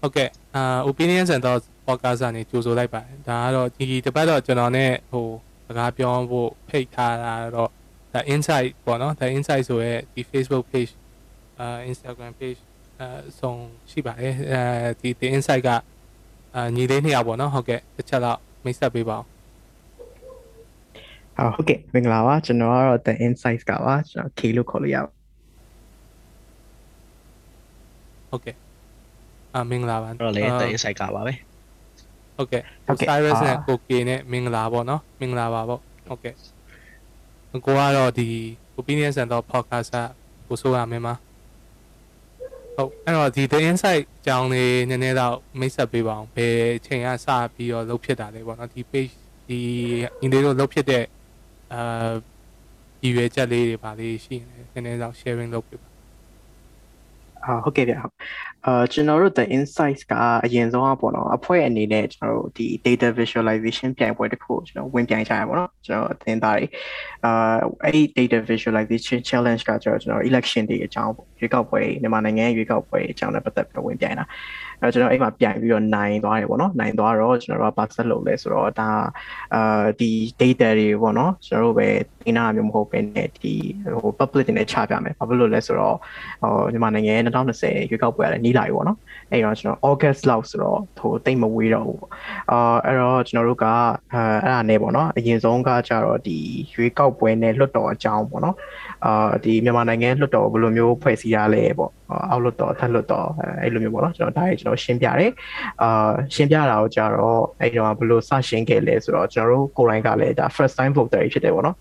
ဟုတ်ကဲ့အာ opinions and thoughts podcast ကနေကြိုဆိုလိုက်ပါတယ်ဒါကတော့ဒီတစ်ပတ်တော့ကျွန်တော်နဲ့ဟိုစကားပြောဖို့ဖိတ်ထားတာတော့ the insight ပေါ့နော် the insight ဆိုရဲဒီ Facebook page အာ Instagram page အဲဆုံးရှိပါတယ်အဲဒီဒီ insight ကအာညီလေးနှစ်ယောက်ပေါ့နော်ဟုတ်ကဲ့တစ်ချက်တော့မိတ်ဆက်ပေးပါအောင် ဟုတ်ဟုတ်ကဲ့မင်္ဂလာပါကျွန်တော်ကတော့ The Insights ကပါကျွန်တော် K လို့ခေါ်လို့ရပါဟုတ်ကဲ့အာမင်္ဂလာပါအဲ့တော့လေတဲ့ insight ကပါပဲဟုတ်ကဲ့ဟုတ်ကဲ့ Cyrus အာနဲ့ကိုကေနဲ့မင်္ဂလာပေါ့နော်မင်္ဂလာပါပေါ့ဟုတ်ကဲ့ကိုကတော့ဒီ opinions and thought podcast ကကိုဆိုရမင်းပါဟုတ်အဲ့တော့ဒီ the insight အကြောင်းလေးနည်းနည်းတော့မိတ်ဆက်ပေးပါအောင်ဘယ်အချိန်ကစပြီးတော့လုပ်ဖြစ်တာလဲပေါ့နော်ဒီ page ဒီအင်ဒီတို့လုပ်ဖြစ်တဲ့ အာဒီရွယ်ချက်လေးတွေပါလေးရှိနေတယ်နည်းနည်းတော့ sharing လုပ်ပေးပါအာဟုတ်ကဲ့ဗျဟုတ်အာကျွန်တော်တို့ The Insights ကအရင်ဆုံးอ่ะပေါ့နော်အဖွဲ့အနေနဲ့ကျွန်တော်တို့ဒီ data visualization ပြိုင်ပွဲတစ်ခုကိုကျွန်တော်ဝင်ပြိုင်ကြရပါတော့ကျွန်တော်အသင်သားတွေအာအဲ့ဒီ data visualization challenge ကကျွန်တော်ကျွန်တော် election တွေအကြောင်းပေါ့ရွေးကောက်ပွဲမြန်မာနိုင်ငံရွေးကောက်ပွဲအကြောင်းနဲ့ပတ်သက်ပြီးတော့ဝင်ပြိုင်တာ အဲကျွန်တော်အဲ့မှာပြိုင်ပြီးတော့နိုင်သွားတယ်ပေါ့နော်နိုင်သွားတော့ကျွန်တော်တို့ကဘာဆက်လုပ်လဲဆိုတော့ဒါအာဒီ data တွေပေါ့နော်ကျွန်တော်တို့ပဲအင်းနာမျိုးမဟုတ်ဘဲနဲ့ဒီဟို public တွေနဲ့ချပြမယ်ဘာဖြစ်လို့လဲဆိုတော့ဟိုမြန်မာနိုင်ငံ2020ရွေးကောက်ပွဲကလည်းနီးလာပြီပေါ့နော်အဲ့တော့ကျွန်တော် August လောက်ဆိုတော့ဟိုတိတ်မဝေးတော့ဘူးပေါ့အာအဲ့တော့ကျွန်တော်တို့ကအဲအဲ့ဒါနဲ့ပေါ့နော်အရင်ဆုံးကကြတော့ဒီရွေးကောက်ပွဲနဲ့လွတ်တော်အကြောင်းပေါ့နော်အာဒီမြန်မာနိုင်ငံလွတ်တော်ဘယ်လိုမျိုးဖွဲ့စည်းရလဲပေါ့အောက်လွတ်တော်ထက်လွတ်တော်အဲ့လိုမျိုးပေါ့နော်ကျွန်တော်ဒါကြီးကျွန်တော်ရှင်းပြတယ်အာရှင်းပြတာကိုကြတော့အဲ့တော့ဘယ်လိုစရှင်းခဲ့လဲဆိုတော့ကျွန်တော်တို့ကိုယ်တိုင်ကလည်းဒါ first time voter ဖြစ်တယ်ပေါ့နော်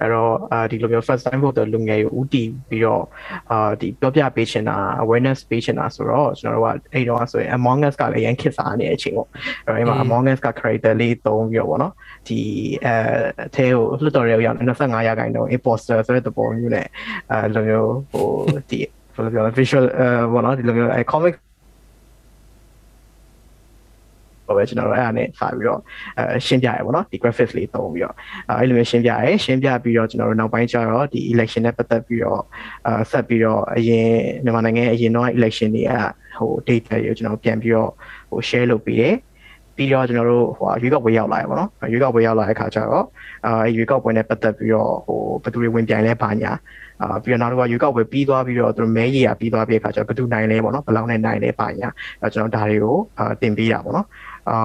အဲ့တော့အာဒီလိုမျိုး first time voter လူငယ်ကိုဦးတည်ပြီးတော့အာဒီပြောပြပေးချင်တာ awareness ပေးချင်တာဆိုတော့ကျွန်တော်တို့ကအဲ့တော့ဆိုရင် Among Us ကလည်းရန်ခစ်စားနေတဲ့အချိန်ပေါ့အဲ့တော့အဲ့မှာ Among Us က character လေးသုံးပြီးတော့ပေါ့နော်ဒီအဲအထဲကိုလွတ်တော်ရဲရောက်25ရာခိုင်နှုန်း imposter ဆိုတဲ့သဘောမျိုးနဲ့အဲလိုမျိုးဟိုဒီဘယ်လိုပြောလဲ visual အဲဘောနော်ဒီလိုမျိုးအဲ comic ဘာပဲကျွန်တော်တို့အဲ့ဒါနဲ့စပြီးတော့အဲရှင်းပြရပေါ့နော်ဒီ graphics လေးသုံးပြီးတော့အဲအဲ့လိုမျိုးရှင်းပြရဲရှင်းပြပြီးတော့ကျွန်တော်တို့နောက်ပိုင်းကျတော့ဒီ election နဲ့ပတ်သက်ပြီးတော့အဲဆက်ပြီးတော့အရင်မြန်မာနိုင်ငံရဲ့အရင်တော့ election တွေကဟို data တွေကိုကျွန်တော်ပြန်ပြီးတော့ဟို share လုပ်ပြီးတယ်ပြီးတော့ကျွန်တော်တို့ဟိုရွေးကောက်ပွဲရောက်လာရပါတော့ရွေးကောက်ပွဲရောက်လာတဲ့အခါကျတော့အဲရွေးကောက်ပွဲနဲ့ပတ်သက်ပြီးတော့ဟိုဘယ်သူတွေဝင်ပြိုင်လဲဘာညာအာပြီးတော့နောက်တစ်ခါရွေးကောက်ပွဲပြီးသွားပြီးတော့သူတို့မဲရည်ရပြီးသွားပြီးအခါကျတော့ဘယ်သူနိုင်လဲပေါ့နော်ဘယ်လောက်နဲ့နိုင်လဲဘာညာအဲကျွန်တော်ဒါတွေကိုအာတင်ပေးတာပေါ့နော် အာ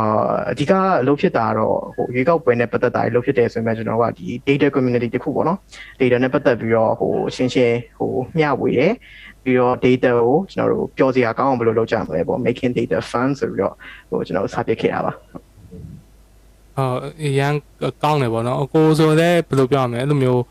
အဓိကအလုပ်ဖြစ်တာကတော့ဟိုရွေးကောက်ပွဲနဲ့ပတ်သက်တာလုပ်ဖြစ်တယ်ဆိုရင်ကျွန်တော်ကဒီ data community တခုပေါ့နော် data နဲ့ပတ်သက်ပြီးတော့ဟိုရှင်းရှင်းဟိုမျှဝေတယ်ပြီးတော့ data ကိုကျွန်တော်တို့ပြောစရာကောင်းအောင်ဘယ်လိုလုပ်ကြမလဲပေါ့ making data fun ဆိုပြီးတော့ဟိုကျွန်တော်စပြခဲ့တာပါအော်အရန်ကောင်းတယ်ပေါ့နော်အကိုဆိုလည်းဘယ်လိုပြောရမလဲအဲ့လိုမျိုး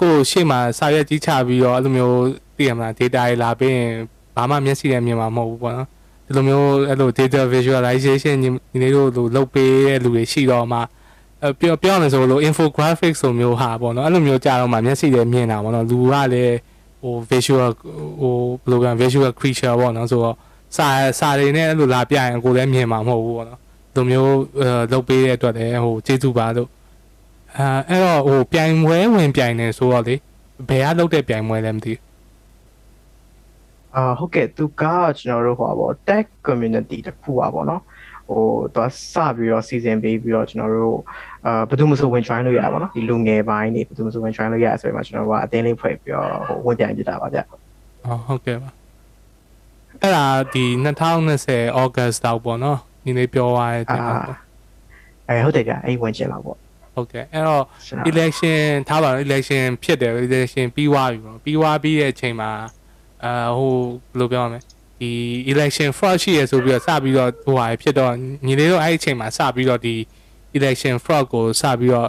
ကိုရှေ့မှာစာရွက်ကြီးချပြီးတော့အဲ့လိုမျိုးသိရမလား data တွေလာပြီးရင်ဘာမှမျက်စိနဲ့မြင်မှာမဟုတ်ဘူးပေါ့နော် ဒီလိုမျိုးအဲ့လို data visualization ညီလေးတို့လိုလုပ်ပေးတဲ့လူတွေရှိတော့မှအပြောပြောရမယ်ဆိုလို့ infographics ဆိုမျိုးဟာပေါ့နော်အဲ့လိုမျိုးကြာတော့မှမျက်စိနဲ့မြင်တာပေါ့နော်လူကလည်းဟို visual ဟိုဘယ်လိုပြော visual creature ပေါ့နော်ဆိုတော့စာစာတွေနဲ့အဲ့လိုလာပြရင်ကိုလည်းမြင်မှာမဟုတ်ဘူးပေါ့နော်လိုမျိုးလုပ်ပေးတဲ့အတွက်လည်းဟိုကျေးဇူးပါလို့အဲအဲ့တော့ဟိုပြိုင်ပွဲဝင်ပြိုင်နေဆိုတော့လေဘယ်ကလုပ်တဲ့ပြိုင်ပွဲလဲမသိဘူး အာဟုတ်ကဲ့သူကကျွန်တော်တို့ဟိုပါပေါ့ tech community တခုပါပေါ့နော်ဟိုသူကစပြီးတော့ season ပေးပြီးတော့ကျွန်တော်တို့အာဘယ်သူမှမဆိုဝင် join လို့ရပါတော့ဒီလူငယ်ပိုင်းနေဘယ်သူမှမဆိုဝင် join လို့ရဆိုရင်မှကျွန်တော်တို့ကအတင်းလေးဖွဲ့ပြီးတော့ဟိုဝင်ပြိုင်ပြတာပါဗျအော်ဟုတ်ကဲ့ပါအဲ့ဒါဒီ2020 August တော့ပေါ့နော်ဒီနေ့ပြောသွားတဲ့တင်ပါပေါ့အဲဟုတ်တယ်ဗျအဲ့ဝင်ချင်လာပေါ့ဟုတ်ကဲ့အဲ့တော့ election ထားပါတော့ election ဖြစ်တယ် election ပြီးသွားပြီပေါ့ပြီးသွားပြီးတဲ့အချိန်မှာ အာဟိုဘယ်လိုပြောရမလဲဒီ election fraud ရှိရဆိုပြီးတော့စပြီးတော့ဟိုဟာဖြစ်တော့ညီလေးတို့အဲ့ဒီအချိန်မှာစပြီးတော့ဒီ election fraud ကိုစပြီးတော့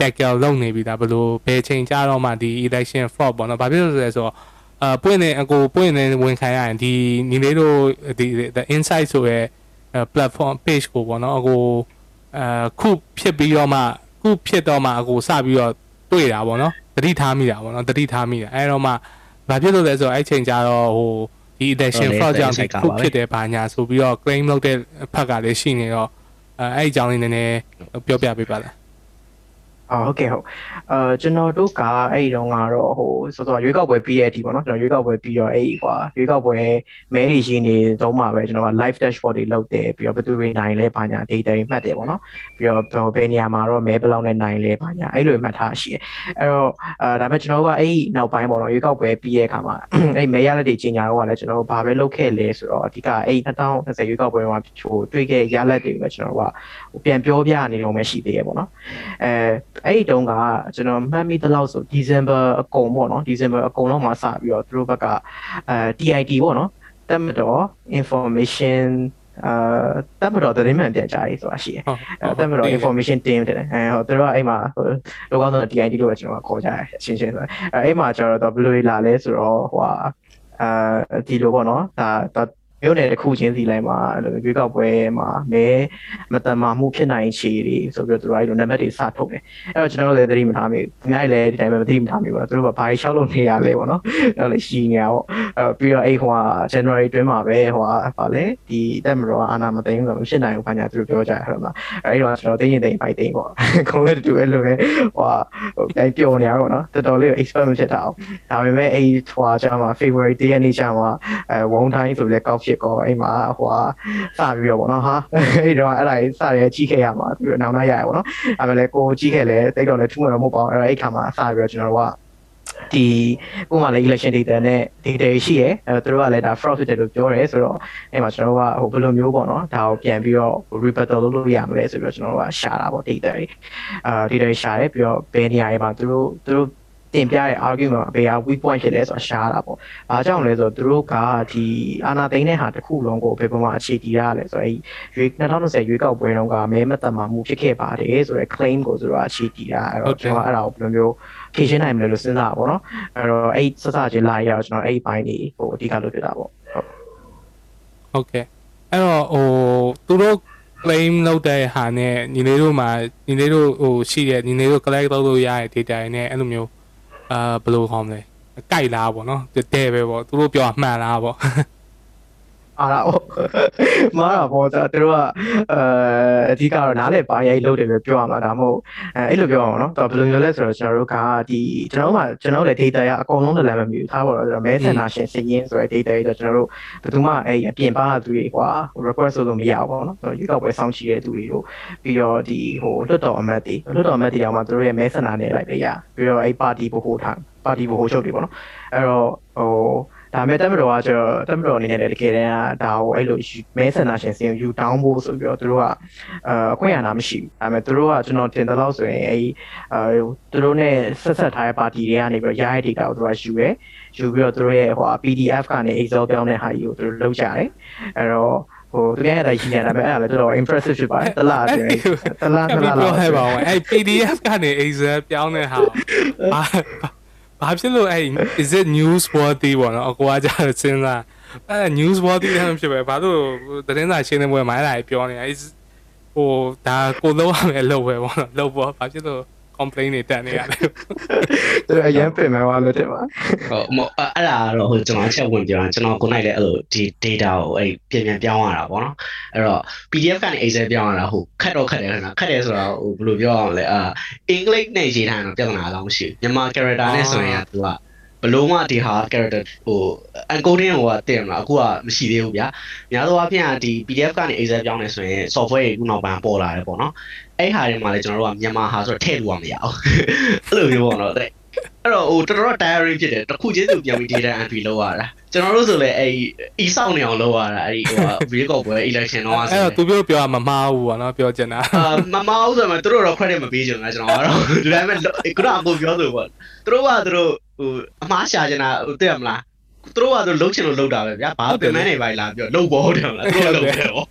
tackle လုပ်နေပြီဒါဘယ်လိုဘယ်ချိန်ကြတော့မှဒီ election fraud ပေါ့နော်ဘာဖြစ်လို့လဲဆိုတော့အာပွင့်နေအကိုပွင့်နေဝင်ခံရရင်ဒီညီလေးတို့ဒီ the insight ဆိုရဲ platform page ကိုပေါ့နော်အကိုအာခုဖြစ်ပြီးတော့မှခုဖြစ်တော့မှအကိုစပြီးတော့တွေ့တာပေါ့နော်တတိထားမိတာပေါ့နော်တတိထားမိတာအဲတော့မှ ဘာဖြစ်လို့လဲဆိုတော့အဲ့ချိန်ကျတော့ဟိုဒီ election fraud ကြောင့်ဒီခုဖြစ်တယ်ဘာညာဆိုပြီးတော့ claim လုပ်တဲ့ဖက်ကလည်းရှိနေတော့အဲအဲ့အကြောင်းလေးနည်းနည်းပြောပြပေးပါလားအော်ဟုတ်ကဲ့ဟုတ် အာကျွန်တော်တို့ကအဲ့ဒီတော့ကတော့ဟိုစောစောရွေးကောက်ပွဲပြီးတဲ့အထိပေါ့နော်ကျွန်တော်ရွေးကောက်ပွဲပြီးတော့အဲ့ဒီကွာရွေးကောက်ပွဲမဲတွေရင်းနေတော့မှပဲကျွန်တော်က live dashboard တွေလုပ်တယ်ပြီးတော့ဘယ်သူတွေနိုင်လဲဘာညာ data တွေမှတ်တယ်ပေါ့နော်ပြီးတော့ဘယ်နေရာမှာတော့မဲဘယ်လောက်နဲ့နိုင်လဲဘာညာအဲ့လိုမှတ်ထားရှိတယ်အဲ့တော့အာဒါပေမဲ့ကျွန်တော်တို့ကအဲ့ဒီနောက်ပိုင်းပေါ့နော်ရွေးကောက်ပွဲပြီးတဲ့အခါမှာအဲ့မဲရလက်တွေကြီးညာတော့ကလည်းကျွန်တော်တို့ဘာပဲလုပ်ခဲ့လဲဆိုတော့အဓိကအဲ့2020ရွေးကောက်ပွဲမှာဟိုတွေ့ခဲ့ရလက်တွေကိုလည်းကျွန်တော်တို့ကပြန်ပြောပြနေတော့မှရှိသေးတယ်ပေါ့နော်အဲအဲ့ဒီတုန်းကကျွန်တော်မှတ်မိသလောက်ဆို December အကုန်ပေါ့နော် December အကုန်လောက်မှာစပြီးတော့သူတို့ဘက်ကအဲ TIT ပေါ့နော်တက်မတော် information အာတက်မတော်သတင်းမှန်ပြန်ကြားရေးဆိုတာရှိတယ်ဟုတ်အဲတက်မတော် information team တဲ့အဲဟိုသူတို့ကအဲ့မှာဟိုလောကောင်းဆုံး TIT လို့ပဲကျွန်တော်ကခေါ်ကြတယ်အရှင်းရှင်းဆိုအဲအဲ့မှာကျတော့ဘယ်လိုလာလဲဆိုတော့ဟိုဟာအာဒီလိုပေါ့နော်ဒါဒါ မြို့နယ်တစ်ခုချင်းစီလိုက်မှာအဲ့လိုရွေးကောက်ပွဲမှာမဲမတမာမှုဖြစ်နိုင်ခြေတွေဆိုပြီးတော့သူတို့အဲ့လိုနံပါတ်တွေစထုတ်တယ်အဲ့တော့ကျွန်တော်တို့လည်းသတိမထားမိဘူး။အများကြီးလည်းဒီတိုင်းပဲသတိမထားမိဘူးပေါ့။သူတို့ကဘာတွေရှောက်လို့နေရလဲပေါ့နော်။အဲ့လိုရှိနေတာပေါ့။အဲ့ပြီးတော့အဲ့ဟိုဟာ January တွင်းမှာပဲဟိုဟာဗာလဲဒီတက်မတော်အာနာမသိန်းဆိုတော့ဖြစ်နိုင်ဘူးဘာညာသူတို့ပြောကြတယ်ဟုတ်လား။အဲ့တော့ကျွန်တော်သိရင်သိရင်ဖိုက်သိရင်ပေါ့။ခုံးလည်းတူအဲ့လိုပဲဟိုဟာဟိုတိုင်းပျော်နေရတော့နော်။တော်တော်လေး expert မဖြစ်တာအောင်။ဒါပေမဲ့အဲ့ဟိုဟာကျမှ February 10ရက်နေ့ကျမှအဲဝုံတိုင်းဆိုလဲကောက်ဖြစ်ကောအဲ့မှာဟိုဟာစပြီးတော့ပေါ့နော်ဟာအဲ့တော့အဲ့ဒါကြီးစရဲကြီးခဲ့ရမှာပြီးတော့နောက်နောက်ရရပေါ့နော်အဲ့မဲ့လေကိုကြီးခဲ့လဲတိတ်တော့လဲထူးမှာတော့မဟုတ်ပါဘူးအဲ့တော့အဲ့ခါမှာစပြီးတော့ကျွန်တော်တို့ကဒီကိုမှလည်း election data နဲ့ data ရှိရဲအဲသူတို့ကလည်းဒါ fraud ဖြစ်တယ်လို့ပြောတယ်ဆိုတော့အဲ့မှာကျွန်တော်တို့ကဟိုဘယ်လိုမျိုးပေါ့နော်ဒါကိုပြန်ပြီးတော့ rebuttal လုပ်လို့ရမလဲဆိုပြီးတော့ကျွန်တော်တို့ကရှာတာပေါ့ data တွေအာ data တွေရှာတယ်ပြီးတော့ဘယ်နေရာတွေမှာသူတို့သူတို့ တင်ပြတဲ့ argument ဘယ်ဟာ weak point ဖြစ်လဲဆိုတာရှားတာပေါ့။ဘာကြောင့်လဲဆိုတော့သူတို့ကဒီအာနာသိန်းတဲ့ဟာတစ်ခုလုံးကိုဘယ်ပုံမှာအခြေတည်ရလဲဆိုတော့အဲရွေး2020ရွေးကောက်ပွဲတုန်းကမဲမတမာမှုဖြစ်ခဲ့ပါတယ်ဆိုတော့ claim ကိုသူတို့ကအခြေတည်တာအဲ့တော့ကျွန်တော်အဲ့ဒါကိုဘယ်လိုမျိုးဖြေရှင်းနိုင်မလဲလို့စဉ်းစားတာပေါ့နော်။အဲ့တော့အဲ့စစချင်းလာရတော့ကျွန်တော်အဲ့ဘိုင်းကြီးဟိုအဓိကလုပ်ပြတာပေါ့။ဟုတ်ဟုတ်ကဲ့အဲ့တော့ဟိုသူတို့ claim လုပ်တဲ့ဟာနဲ့ညီလေးတို့မှာညီလေးတို့ဟိုရှိတဲ့ညီလေးတို့ collect လုပ်လို့ရတဲ့ data တွေနဲ့အဲ့လိုမျိုး အာဘယ်လိုခေါ်မလဲကြိုက်လားပေါ့နော်တဲ့ပဲပေါ့သူတို့ပြောမှန်လားပေါ့ အားလားဟုတ်မားတာပေါ့ဒါသူတို့ကအဲအဓိကတော့နားလေပါရိုက်လုပ်တယ်ပဲပြောရမှာဒါမှမဟုတ်အဲအဲ့လိုပြောရအောင်နော်တော့ဘယ်လိုမျိုးလဲဆိုတော့ကျွန်တော်တို့ကဒီကျွန်တော်တို့ကကျွန်တော်တို့လည်း data ရအကုန်လုံးလည်းမမြူထားပါတော့ကျွန်တော်မဲဆန္ဒရှင်စည်ရင်းဆိုတဲ့ data တွေတော့ကျွန်တော်တို့ဘယ်သူမှအဲ့အပြင်ပါသူတွေကွာ request လုပ်လို့မရဘူးပေါ့နော်ဆိုတော့ရွေးကောက်ပွဲစောင့်ကြည့်တဲ့သူတွေတို့ပြီးတော့ဒီဟိုလွတ်တော်အမတ်တွေလွတ်တော်အမတ်တွေတောင်မှသူတို့ရဲ့မဲဆန္ဒနဲ့လိုက်ပဲရပြီးတော့အဲ့ပါတီဘိုဟိုထားပါတီဘိုဟိုချုပ်တွေပေါ့နော်အဲ့တော့ဟို ဒါပေမဲ့တက်မတော်ကကျတော့တက်မတော်အနေနဲ့လည်းတကယ်တမ်းကဒါကိုအဲ့လိုမဲဆန္ဒရှင်စင်ယူတောင်းဖို့ဆိုပြီးတော့သူတို့ကအာအခွင့်အာဏာမရှိဘူးဒါပေမဲ့သူတို့ကကျွန်တော်တင်တဲ့လောက်ဆိုရင်အဲ့အာသူတို့ ਨੇ ဆက်ဆက်ထားတဲ့ပါတီတွေကနေပြီးတော့ရတဲ့ data ကိုသူတို့ကယူရဲယူပြီးတော့သူတို့ရဲ့ဟို PDF ကနေ Excel ပြောင်းတဲ့ဟာကြီးကိုသူတို့လုပ်ကြတယ်အဲ့တော့ဟိုသူများရဲ့တိုင်းရှိနေတာဒါပေမဲ့အဲ့ဒါလည်းတော်တော် impressive ဖြစ်ပါတယ်တလားအတွင်းတလားတအဲ့လားပြောဟဲ့ပါဦးအဲ့ PDF ကနေ Excel ပြောင်းတဲ့ဟာ ဘာဘာဖြစ်လို့အဲ့ is it news worthy ပေါ့နော်အကွာကြစဉ်းစားအဲ့ news worthy လည်းမဖြစ်ပဲဘာလို့သတင်းစာရှင်းနေပွဲမှာအဲ့ဒါပြောနေတာဟိုဒါကိုလုံးရမယ်လို့ပဲပေါ့နော်လို့ပေါ့ဘာဖြစ်လို့ complain တွေတက်နေရလဲသူတို့အရင်ပြင်မယ်ပါလို့တင်ပါဟုတ်မဟုတ်အဲ့ဒါကတော့ဟိုကျွန်တော်အချက်ဝင်ပြောတာကျွန်တော်ကိုနိုင်လည်းအဲ့လိုဒီ data ကိုအဲ့ပြင်ပြန်ပြောင်းရတာပေါ့နော်အဲ့တော့ PDF ကနေ Excel ပြောင်းရတာဟိုခက်တော့ခက်တယ်ခဏခက်တယ်ဆိုတော့ဟိုဘယ်လိုပြောအောင်လဲအာ English နဲ့ရေးထားရင်တော့ပြဿနာတော့မရှိဘူးမြန်မာ character နဲ့ဆိုရင်ကသူက ဘလို့မှဒီဟာ character ဟို encoding ဟိုကတင်မလားအခုကမရှိသေးဘူးဗျာများသောအားဖြင့်ဒီ PDF ကနေ Excel ပြောင်းနေဆိုရင် software တွေခုနောက်ပိုင်းပေါ်လာတယ်ပေါ့နော်အဲ့ဟာတွေမှာလည်းကျွန်တော်တို့ကမြန်မာဟာဆိုတော့ထည့်လို့မရဘူးအဲ့လိုမျိုးပေါ့နော်တဲ့ အဲ့တော့ဟိုတော်တော် tiring ဖြစ်တယ်တစ်ခုချင်းသူပြန်ပြီး data entry လုပ်ရတာကျွန်တော်တို့ဆိုလည်းအဲ့အီဆောက်နေအောင်လုပ်ရတာအဲ့ဒီဟို video call ပွဲ election တော့အဲ့ဆိုတော့သူပြောပြောမမှားဘူးပေါ့နော်ပြောချင်တာအာမမအောင်ဆိုမှသူတို့တော့ credit မပေးချင်ဘူးကျွန်တော်ကတော့ဒီတိုင်းပဲခုနအကိုပြောသူပေါ့သူတို့ကသူတို့ဟိုအမားရှာချင်တာဟိုသိရမလားသူတို့ကသူလှုပ်ချင်လို့လှုပ်တာပဲဗျာဘာပင်မနေပါလားပြောလှုပ်ပေါ်တယ်မလားသူတို့လှုပ်တယ်ပေါ့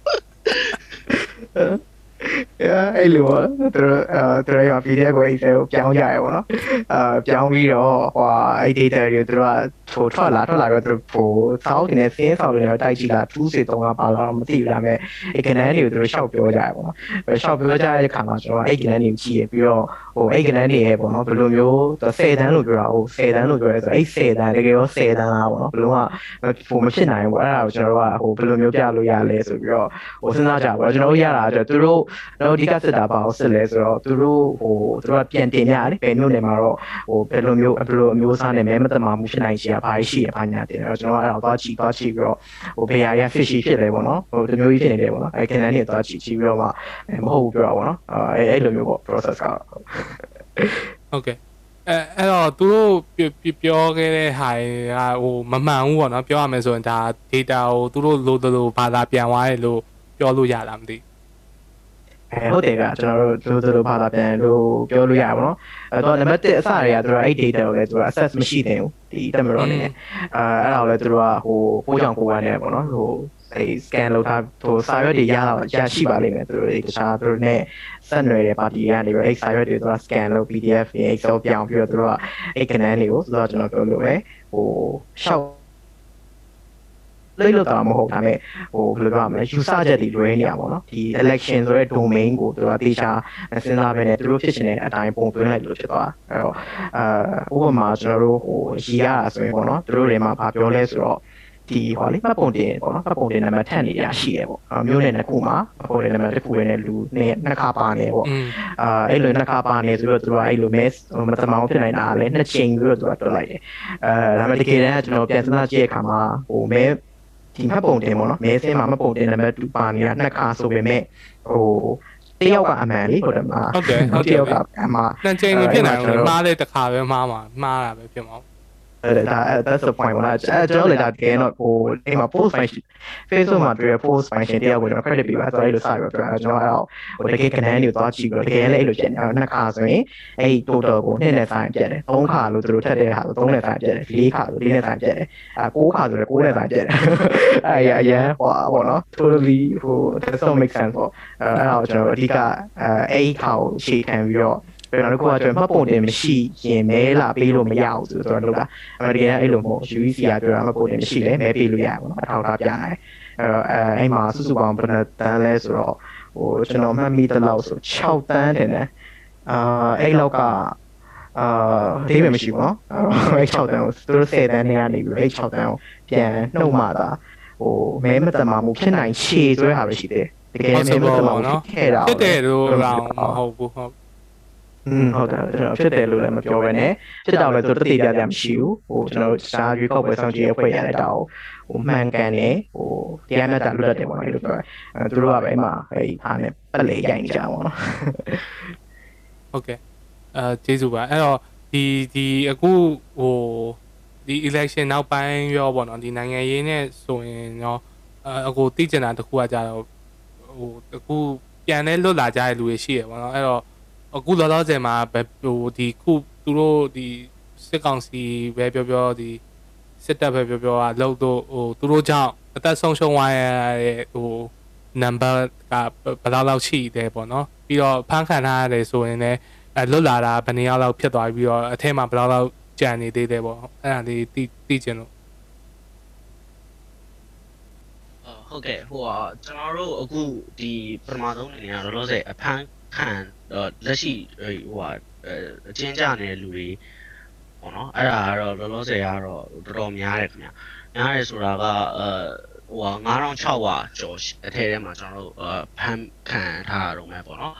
အဲ့လိုပေါ့သူတို့အဲသူတို့ရော PDF ကို Excel ကိုပြောင်းကြရပေါ့နော်အာပြောင်းပြီးတော့ဟိုအဲ့ data တွေကိုသူတို့ကထိုထွက်လာထွက်လာတော့သူဟိုစောင်းနေစင်းဆောင်နေတော့တိုက်ကြည့်လာထူးစီတုံးကပါလာတော့မသိဘူးဒါပေမဲ့အဲ့ကနန်းတွေကိုသူတို့ရှောက်ပြောကြရပေါ့နော်အဲ့ရှောက်ပြောကြတဲ့အခါမှာကျွန်တော်အဲ့ကနန်းတွေကိုကြည့်ရပြီးတော့ဟိုအဲ့ကနန်းတွေရဲ့ပေါ့နော်ဘယ်လိုမျိုး10တန်းလို့ပြောတာဟို10တန်းလို့ပြောရဲဆိုအဲ့10တန်းတကယ်ရော10တန်းလားပေါ့နော်ဘယ်လိုမှဟိုမဖြစ်နိုင်ဘူးအဲ့ဒါကိုကျွန်တော်တို့ကဟိုဘယ်လိုမျိုးပြလို့ရလဲဆိုပြီးတော့ဟိုစဉ်းစားကြပါတော့ကျွန်တော်တို့ရတာဆိုသူတို့တော့ဒီကစစ်တာပါအောင်စစ်လဲဆိုတော့သူတို့ဟိုသူတို့ကပြန်တင်ပြတယ်ဘယ်မျိုးနေမှာတော့ဟိုဘယ်လိုမျိုးဘယ်လိုအမျိုးအစားနဲ့မဲမတမာမှုဖြစ်နိုင်ချေကဘာရှိရဘာညာတင်တော့ကျွန်တော်အဲ့တော့သွားကြည့်သွားကြည့်ပြီးတော့ဟိုဘယ်ဟာရ fishy ဖြစ်တယ်ပေါ့နော်ဟိုဒီမျိုးကြီးဖြစ်နေတယ်ပေါ့နော်အဲ့ canal နဲ့သွားကြည့်ကြည့်ပြီးတော့မှမဟုတ်ဘူးပြောတာပေါ့နော်အဲအဲ့လိုမျိုးပေါ့ process ကဟုတ်ကဲ့အဲအဲ့တော့သူတို့ပြောခဲ့တဲ့ဟာကဟိုမမှန်ဘူးပေါ့နော်ပြောရမယ်ဆိုရင်ဒါ data ကိုသူတို့လိုလိုဘာသာပြန်သွားတယ်လို့ပြောလို့ရတာမသိအဲ ဟုတ်တယ်ကကျွန်တော်တို့လိုလိုဘာသာပြန်လို့ပြောလို့ရပါတော့အဲတော့နံပါတ်1အစတွေကသူတို့အဲ့ data ကိုလည်းသူတို့ access မရှိသေးဘူးဒီတက်မတော်နေအဲအဲ့ဒါကိုလည်းသူတို့ကဟိုပိုးကြောင်ကိုယ်ကနေပေါ့နော်ဟိုအဲ scan လုပ်ထားဟိုစာရွက်တွေရလာရရှိပါလိမ့်မယ်သူတို့တခြားသူတို့ ਨੇ ဆက်နွယ်တဲ့ပါတီကနေပြီးအဲ့စာရွက်တွေသူတို့ scan လုပ် PDF တွေ Excel ပြောင်းပြီးတော့သူတို့ကအဲ့ canal တွေကိုသူတို့ကျွန်တော်ပြောလို့ပဲဟိုရှောက် လေးလို့တော့မဟုတ်ဒါပေမဲ့ဟိုဘယ်လိုပြောရမလဲ user ချက်တွေလွဲနေရပါတော့ဒီ election ဆိုတဲ့ domain ကိုသူတို့တေချာစဉ်းစားပဲနဲ့သူတို့ဖြစ်ချင်တဲ့အတိုင်းပုံသွင်းလိုက်လို့ဖြစ်သွားတာအဲ့တော့အာဥပမာကျွန်တော်တို့ဟိုရီရတာဆိုရင်ပေါ့နော်သူတို့တွေမှာဗာပြောလဲဆိုတော့ဒီဟောလေမှတ်ပုံတင်ပေါ့နော်မှတ်ပုံတင်နံပါတ်ထက်နေရရှိရပေါ့မျိုးနယ်နှစ်ခုမှာမှတ်ပုံတင်နံပါတ်တစ်ခုနဲ့လူနဲ့နှစ်ခါပါနေပေါ့อืมအာအဲ့လိုနှစ်ခါပါနေဆိုတော့သူကအဲ့လိုမဲမတမောင်းဖြစ်နေတာလည်းနှစ်ချိန်ပြီးတော့သူကတွက်လိုက်တယ်အဲဒါပေမဲ့တကယ်တမ်းကျွန်တော်ပြန်စဉ်းစားကြည့်တဲ့အခါမှာဟိုမဲ ဒီမှတ်ပုံတင်ပေါ့နော်မဲဆင်းမှာမှတ်ပုံတင်နံပါတ်2ပါနေတာနှစ်ခါဆိုပေမဲ့ဟိုတယောက်ကအမှန်လေးဟုတ်တယ်မလားဟုတ်တယ်ဟုတ်တတယ်ယောက်ကအမှန်နှစ်ချိန်မဖြစ်နိုင်ဘူးမှားတဲ့တစ်ခါပဲမှားမှာမှားတာပဲဖြစ်မှာအဲ့ ဒါ that's the point ပေါ့နော်အဲကျွန်တော်လည်းဒါတကယ်တော့ဟိုအိမ်မှာ post function Facebook မှာတွေ့ရ post function တယောက်ကိုကျွန်တော် credit ပေးပါဆိုတော့အဲ့လိုစပြီးတော့ကျွန်တော်အဲ့တော့ဟိုတကယ် canal တွေသွားကြည့်ပြီးတော့တကယ်လည်းအဲ့လိုဖြစ်နေအောင်နှစ်ခါဆိုရင်အဲ့ total ကိုနှစ်နဲ့ဆိုင်ပြတ်တယ်သုံးခါလို့သူတို့ထက်တဲ့ဟာဆိုသုံးနဲ့ဆိုင်ပြတ်တယ်လေးခါဆိုလေးနဲ့ဆိုင်ပြတ်တယ်အဲကိုးခါဆိုလည်းကိုးနဲ့ဆိုင်ပြတ်တယ်အဲ့ရအရင်ဟိုပေါ့နော် totally ဟို doesn't make sense ပေါ့အဲ့ဒါကိုကျွန်တော်အဓိကအဲအဲ့ခါကိုရှေ့ခံပြီးတော့ ပြန်တော့ခုကကျွန်တော်မှတ်ပုံတင်မရှိရင်မဲလာပေးလို့မရဘူးဆိုတော့ကျွန်တော်လုပ်တာအမေရိကန်အဲ့လိုမဟုတ် UEC ကပြောတာမှတ်ပုံတင်မရှိလဲမဲပေးလို့ရပါဘူးအထောက်အထားပြနိုင်အဲ့တော့အဲအဲ့မှာစုစုပေါင်းဘယ်နှတန်းလဲဆိုတော့ဟိုကျွန်တော်မှတ်မိတလောက်ဆို6တန်းတင်တယ်အာအဲ့လောက်ကအာဒေးပဲမရှိဘူးနော်အဲ့6တန်းကိုသူတို့10တန်းနဲ့ကနေပြီးအဲ့6တန်းကိုပြန်နှုတ်မှတာဟိုမဲမတမာမှုဖြစ်နိုင်ရှည်ဆွဲတာပဲရှိတယ်တကယ်မဲမတမာမှုဖြစ်ခဲ့တာဖြစ်တယ်လို့တော့မဟုတ်ဘူးဟုတ် อืมဟုတ်တယ်ကျွန်တော်ဖြစ်တယ်လို့လည်းမပြောဘဲနဲ့ဖြစ်တော့လည်းသူတတိပြပြမရှိဘူးဟိုကျွန်တော်ရှားရွေးကောက်ပွဲဆောင်ကြည့်အဖွဲ့ရတဲ့တောက်ဟိုမှန်ကန်နေဟိုတရားမျှတလွတ်တယ်ပေါ့နော်လို့ပြောအဲသူတို့ကပဲအဲ့မှာအဲ့ဒီအားနဲ့ပတ်လေရိုက်နေကြပါတော့နော်ဟုတ်ကဲ့အဲကျေးဇူးပါအဲ့တော့ဒီဒီအခုဟိုဒီ election နောက်ပိုင်းရောပေါ့နော်ဒီနိုင်ငံရေးနဲ့ဆိုရင်တော့အဲအခုသိကျင်တာတစ်ခုကကြတော့ဟိုအခုပြန်လဲလွတ်လာကြတဲ့လူတွေရှိရပေါ့နော်အဲ့တော့ အခုလောလောဆယ်မှာဟိုဒီခုသူတို့ဒီစစ်ကောင်စီပဲပြောပြောဒီစစ်တပ်ပဲပြောပြောကလောက်တော့ဟိုသူတို့ကြောင့်အသက်ဆုံးရှုံးသွားရတဲ့ဟို number ကဘယ်လောက်လောက်ရှိတယ်ပေါ့နော်ပြီးတော့ဖန်ခံထားရတယ်ဆိုရင်လည်းအဲလွတ်လာတာဘယ်နှစ်ယောက်လောက်ဖြစ်သွားပြီးတော့အထက်မှာဘယ်လောက်လောက်ကြံနေသေးတယ်ပေါ့အဲ့ဒါလေးသိသိချင်လို့ဟုတ်ကဲ့ဟိုอ่ะကျွန်တော်တို့အခုဒီပထမဆုံးအနေနဲ့လောလောဆယ်အဖမ်းခံ လက်ရှိဟိုอ่ะအချင်းကြနေတဲ့လူတွေပေါ့နော်အဲ့ဒါကတော့လောလောဆယ်ကတော့တော်တော်များတယ်ခင်ဗျများတယ်ဆိုတာကအဲဟို9600ကျော်အထက်ထဲမှာကျွန်တော်တို့ဖမ်းခံထားရတော့မယ်ပေါ့နော်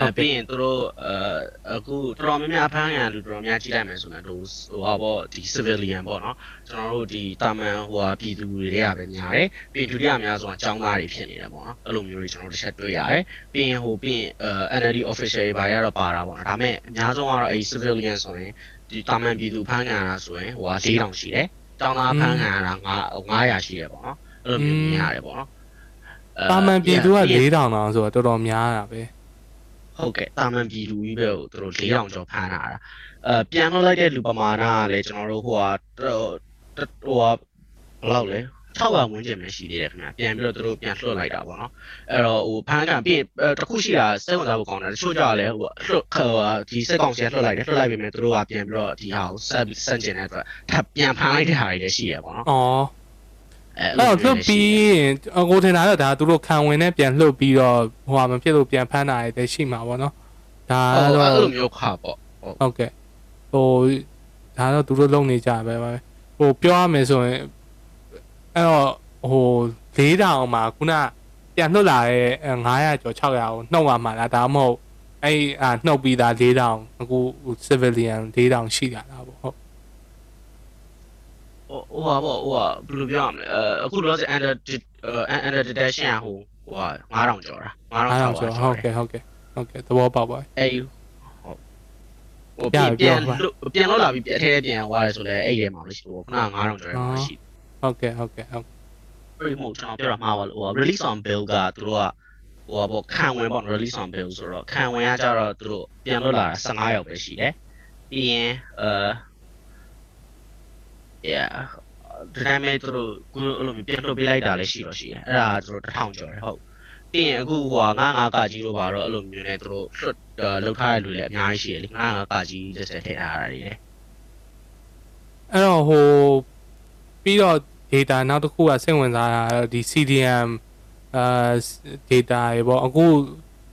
အဲပြီးရင်တို့အဲအခုတော်တော်များများအဖမ်းခံလူတော်တော်များကြီးလိုက်မယ်ဆိုရင်တို့ဟိုဟာပေါ့ဒီ civilian ပေါ့နော်ကျွန်တော်တို့ဒီတာမန်ဟိုဟာပြည်သူတွေကပဲများတယ်ပြီးရင်ဒုတိယများဆိုတာအကြောင်းသားတွေဖြစ်နေတယ်ပေါ့နော်အဲ့လိုမျိုးတွေကျွန်တော်တို့တစ်ချက်တွေ့ရတယ်ပြီးရင်ဟိုပြီးရင်အဲ NLD official တွေဘာတွေကတော့ပါတာပေါ့နော်ဒါပေမဲ့အများဆုံးကတော့အဲ civilian ဆိုရင်ဒီတာမန်ပြည်သူဖမ်းခံရတာဆိုရင်ဟိုဟာ4000ရှိတယ်တောင်းသားဖမ်းခံရတာ900ရှိတယ်ပေါ့နော်အဲ့လိုမျိုးမြင်ရတယ်ပေါ့နော်တာမန်ပြည်သူက4000တောင်ဆိုတော့တော်တော်များတာပဲ ဟုတ်ကဲ့တာမန်ပြည်သူကြီးပဲကိုသူတို့4000ကျော်ဖမ်းလာတာအဲပြန်လို့လိုက်တဲ့လူပမာဏကလည်းကျွန်တော်တို့ဟိုဟာဟိုဟာဘယ်လောက်လဲဟ600ဝန်းကျင်ပဲရှိသေးတယ်ခင်ဗျပြန်ပြီးတော့သူတို့ပြန်လွှတ်လိုက်တာပေါ့နော်အဲ့တော့ဟိုဖန်ကန်ပြီးတခုရှိတာစိတ်ဝင်စားဖို့ကောင်းတယ်တချို့ကြလည်းဟိုလွှတ်ခေါ်ဒီစက်ကောင်စီကလွှတ်လိုက်တယ်လွှတ်လိုက်ပြီမဲ့သူတို့ကပြန်ပြီးတော့ဒီဟာကိုဆက်ပြီးစန့်ကျင်တဲ့အတွက်ထပ်ပြန်ဖန်လိုက်တဲ့ဟာတွေလည်းရှိရပေါ့နော်။အော် အဲ့အဲ့တော့လွတ်ပြီးရင်အကိုထင်တာတော့ဒါသူတို့ခံဝင်နဲ့ပြန်လှုပ်ပြီးတော့ဟိုဟာမဖြစ်လို့ပြန်ဖမ်းတာရတဲ့ရှိမှာပေါ့နော်။ဒါအဲ့တော့လိုမျိုးခါပေါ့ဟုတ်ကဲ့ဟိုဒါတော့သူတို့လုံနေကြပဲပဲဟိုပြောရမယ်ဆိုရင်အဲ့တော့ဟို၄တောင်မှာခုနပြန်လွတ်လာတဲ့900ကျော်600ကိုနှုတ်ရမှာလားဒါမှမဟုတ်အဲ့အာနှုတ်ပြီးသား၄တောင်အခု civilian ၄တောင်ရှိတာလားပေါ့ဟုတ် ဟိုဟိုဟာပေါ့ဟိုဟာဘယ်လိုပြောရမလဲအဲအခုလောဆယ် under under detection ဟိုဟိုဟာ9000ကျော်တာ9000 900ကျော်ကျော်ဟုတ်ကဲ့ဟုတ်ကဲ့ဟုတ်ကဲ့သဘောပေါက်ပါအဲ့ဟိုပြန်ပြန်ပြန်လို့လာပြီးပြအထဲပြန်သွားတယ်ဆိုလဲအဲ့ဒီမှာလို့ရှိဟိုခုန9000ကျော်ရမှာရှိဟုတ်ကဲ့ဟုတ်ကဲ့ဟုတ်အဲ့ဒီမို့ကျွန်တော်ပြောတာမှာပါလို့ဟို release on bill ကသူတို့ကဟိုပေါ့ခံဝင်ပေါ့ release on bill ဆိုတော့ခံဝင်ကကြတော့သူတို့ပြန်လို့လာတာ15ရောက်ပဲရှိတယ်ပြီးရင်အဲ yeah ဒီတိုင်းမဲ့သူတို့ကိုအဲ့လိုပြန်လို့ပေးလိုက်တာလည်းရှိတော့ရှိတယ်အဲ့ဒါသူတို့1000ကျော်တယ်ဟုတ်ပြီးရင်အခုဟို95ကကြီးတို့ပါတော့အဲ့လိုမျိုးနဲ့သူတို့လွတ်လောက်ထားတဲ့လူလည်းအများကြီးရှိတယ်လေ95ကကြီးတစ်ဆက်ထည့်ထားတာတွေလေအဲ့တော့ဟိုပြီးတော့ data နောက်တစ်ခုကစိတ်ဝင်စားတာကတော့ဒီ CDM အာ data ရေပေါ့အခု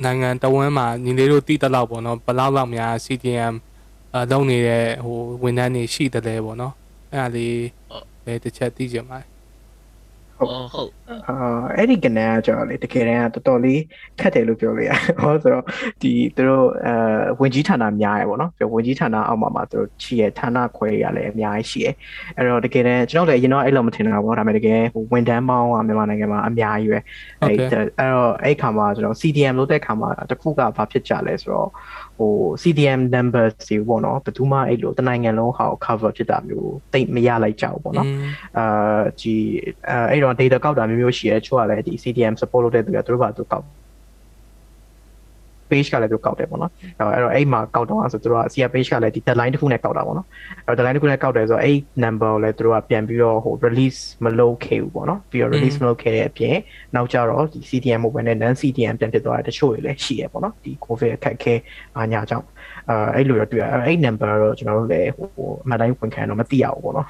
နိုင်ငံတဝန်းမှာညီလေးတို့တည်တလောက်ပေါ့နော်ဘယ်လောက်လောက်များ CDM အာလုပ်နေတဲ့ဟိုဝန်ထမ်းတွေရှိတယ်လေပေါ့နော် အဲ့ဒါလေးလည်းတစ်ချက်သိကြပါဟုတ်ဟုတ်အာအဲ့ဒီကနန်းကကြော်လေတကယ်တမ်းကတော်တော်လေးခက်တယ်လို့ပြောလို့ရတယ်ဟောဆိုတော့ဒီသူတို့အဲဝင်ကြီးဌာနများရယ်ပေါ့နော်ပြောဝင်ကြီးဌာနအောက်မှာမှာသူတို့ချီရဌာနခွဲရလည်းအများကြီးရှိရယ်အဲ့တော့တကယ်တမ်းကျွန်တော်လည်းအရင်တော့အဲ့လိုမထင်တာပေါ့ဒါပေမဲ့တကယ်ဟိုဝန်တန်းပေါင်းကမြန်မာနိုင်ငံမှာအများကြီးပဲဟုတ်အဲ့ကဲ့အဲ့တော့အဲ့ခါမှာကျွန်တော် CDM လုပ်တဲ့ခါမှာတခုကဘာဖြစ်ကြလဲဆိုတော့ ဟို CDM number စီပေါ့နော်ဘယ်သူမှအဲ့လိုတနိုင်ငံလုံးဟာကို cover ဖြစ်တာမျိုးတိတ်မရလိုက်ကြဘူးပေါ့နော်အာဒီအဲအဲ့တော့ data ကောက်တာမျိုးမျိုးရှိရဲချို့ကလည်းဒီ CDM support လုပ်တဲ့သူကသူတို့ဘာသူကောက် page ကလည်းသူကောက်တယ်ပေါ့နော်အဲ့တော့အဲ့မှာကောက်တော့ဆိုသူတို့က CR page ကလည်းဒီ deadline တစ်ခုနဲ့ကောက်တာပေါ့နော်အဲ့တော့ deadline တစ်ခုနဲ့ကောက်တယ်ဆိုတော့အဲ့ number ကိုလည်းသူတို့ကပြန်ပြီးတော့ဟို release မလုပ်ခဲ့ဘူးပေါ့နော်ပြီးတော့ release မလုပ်ခဲ့တဲ့အပြင်နောက်ကျတော့ဒီ CDM မဟုတ်ဘဲနဲ့ non CDM ပြန်ဖြစ်သွားတဲ့တချို့တွေလည်းရှိရပေါ့နော်ဒီ covid အခက်အခဲအားညာကြောင့်အဲအဲ့လိုတော့တွေ့ရအဲ့ number တော့ကျွန်တော်တို့လည်းဟိုအမှတ်တိုင်းဝင်ခံတော့မသိရဘူးပေါ့နော်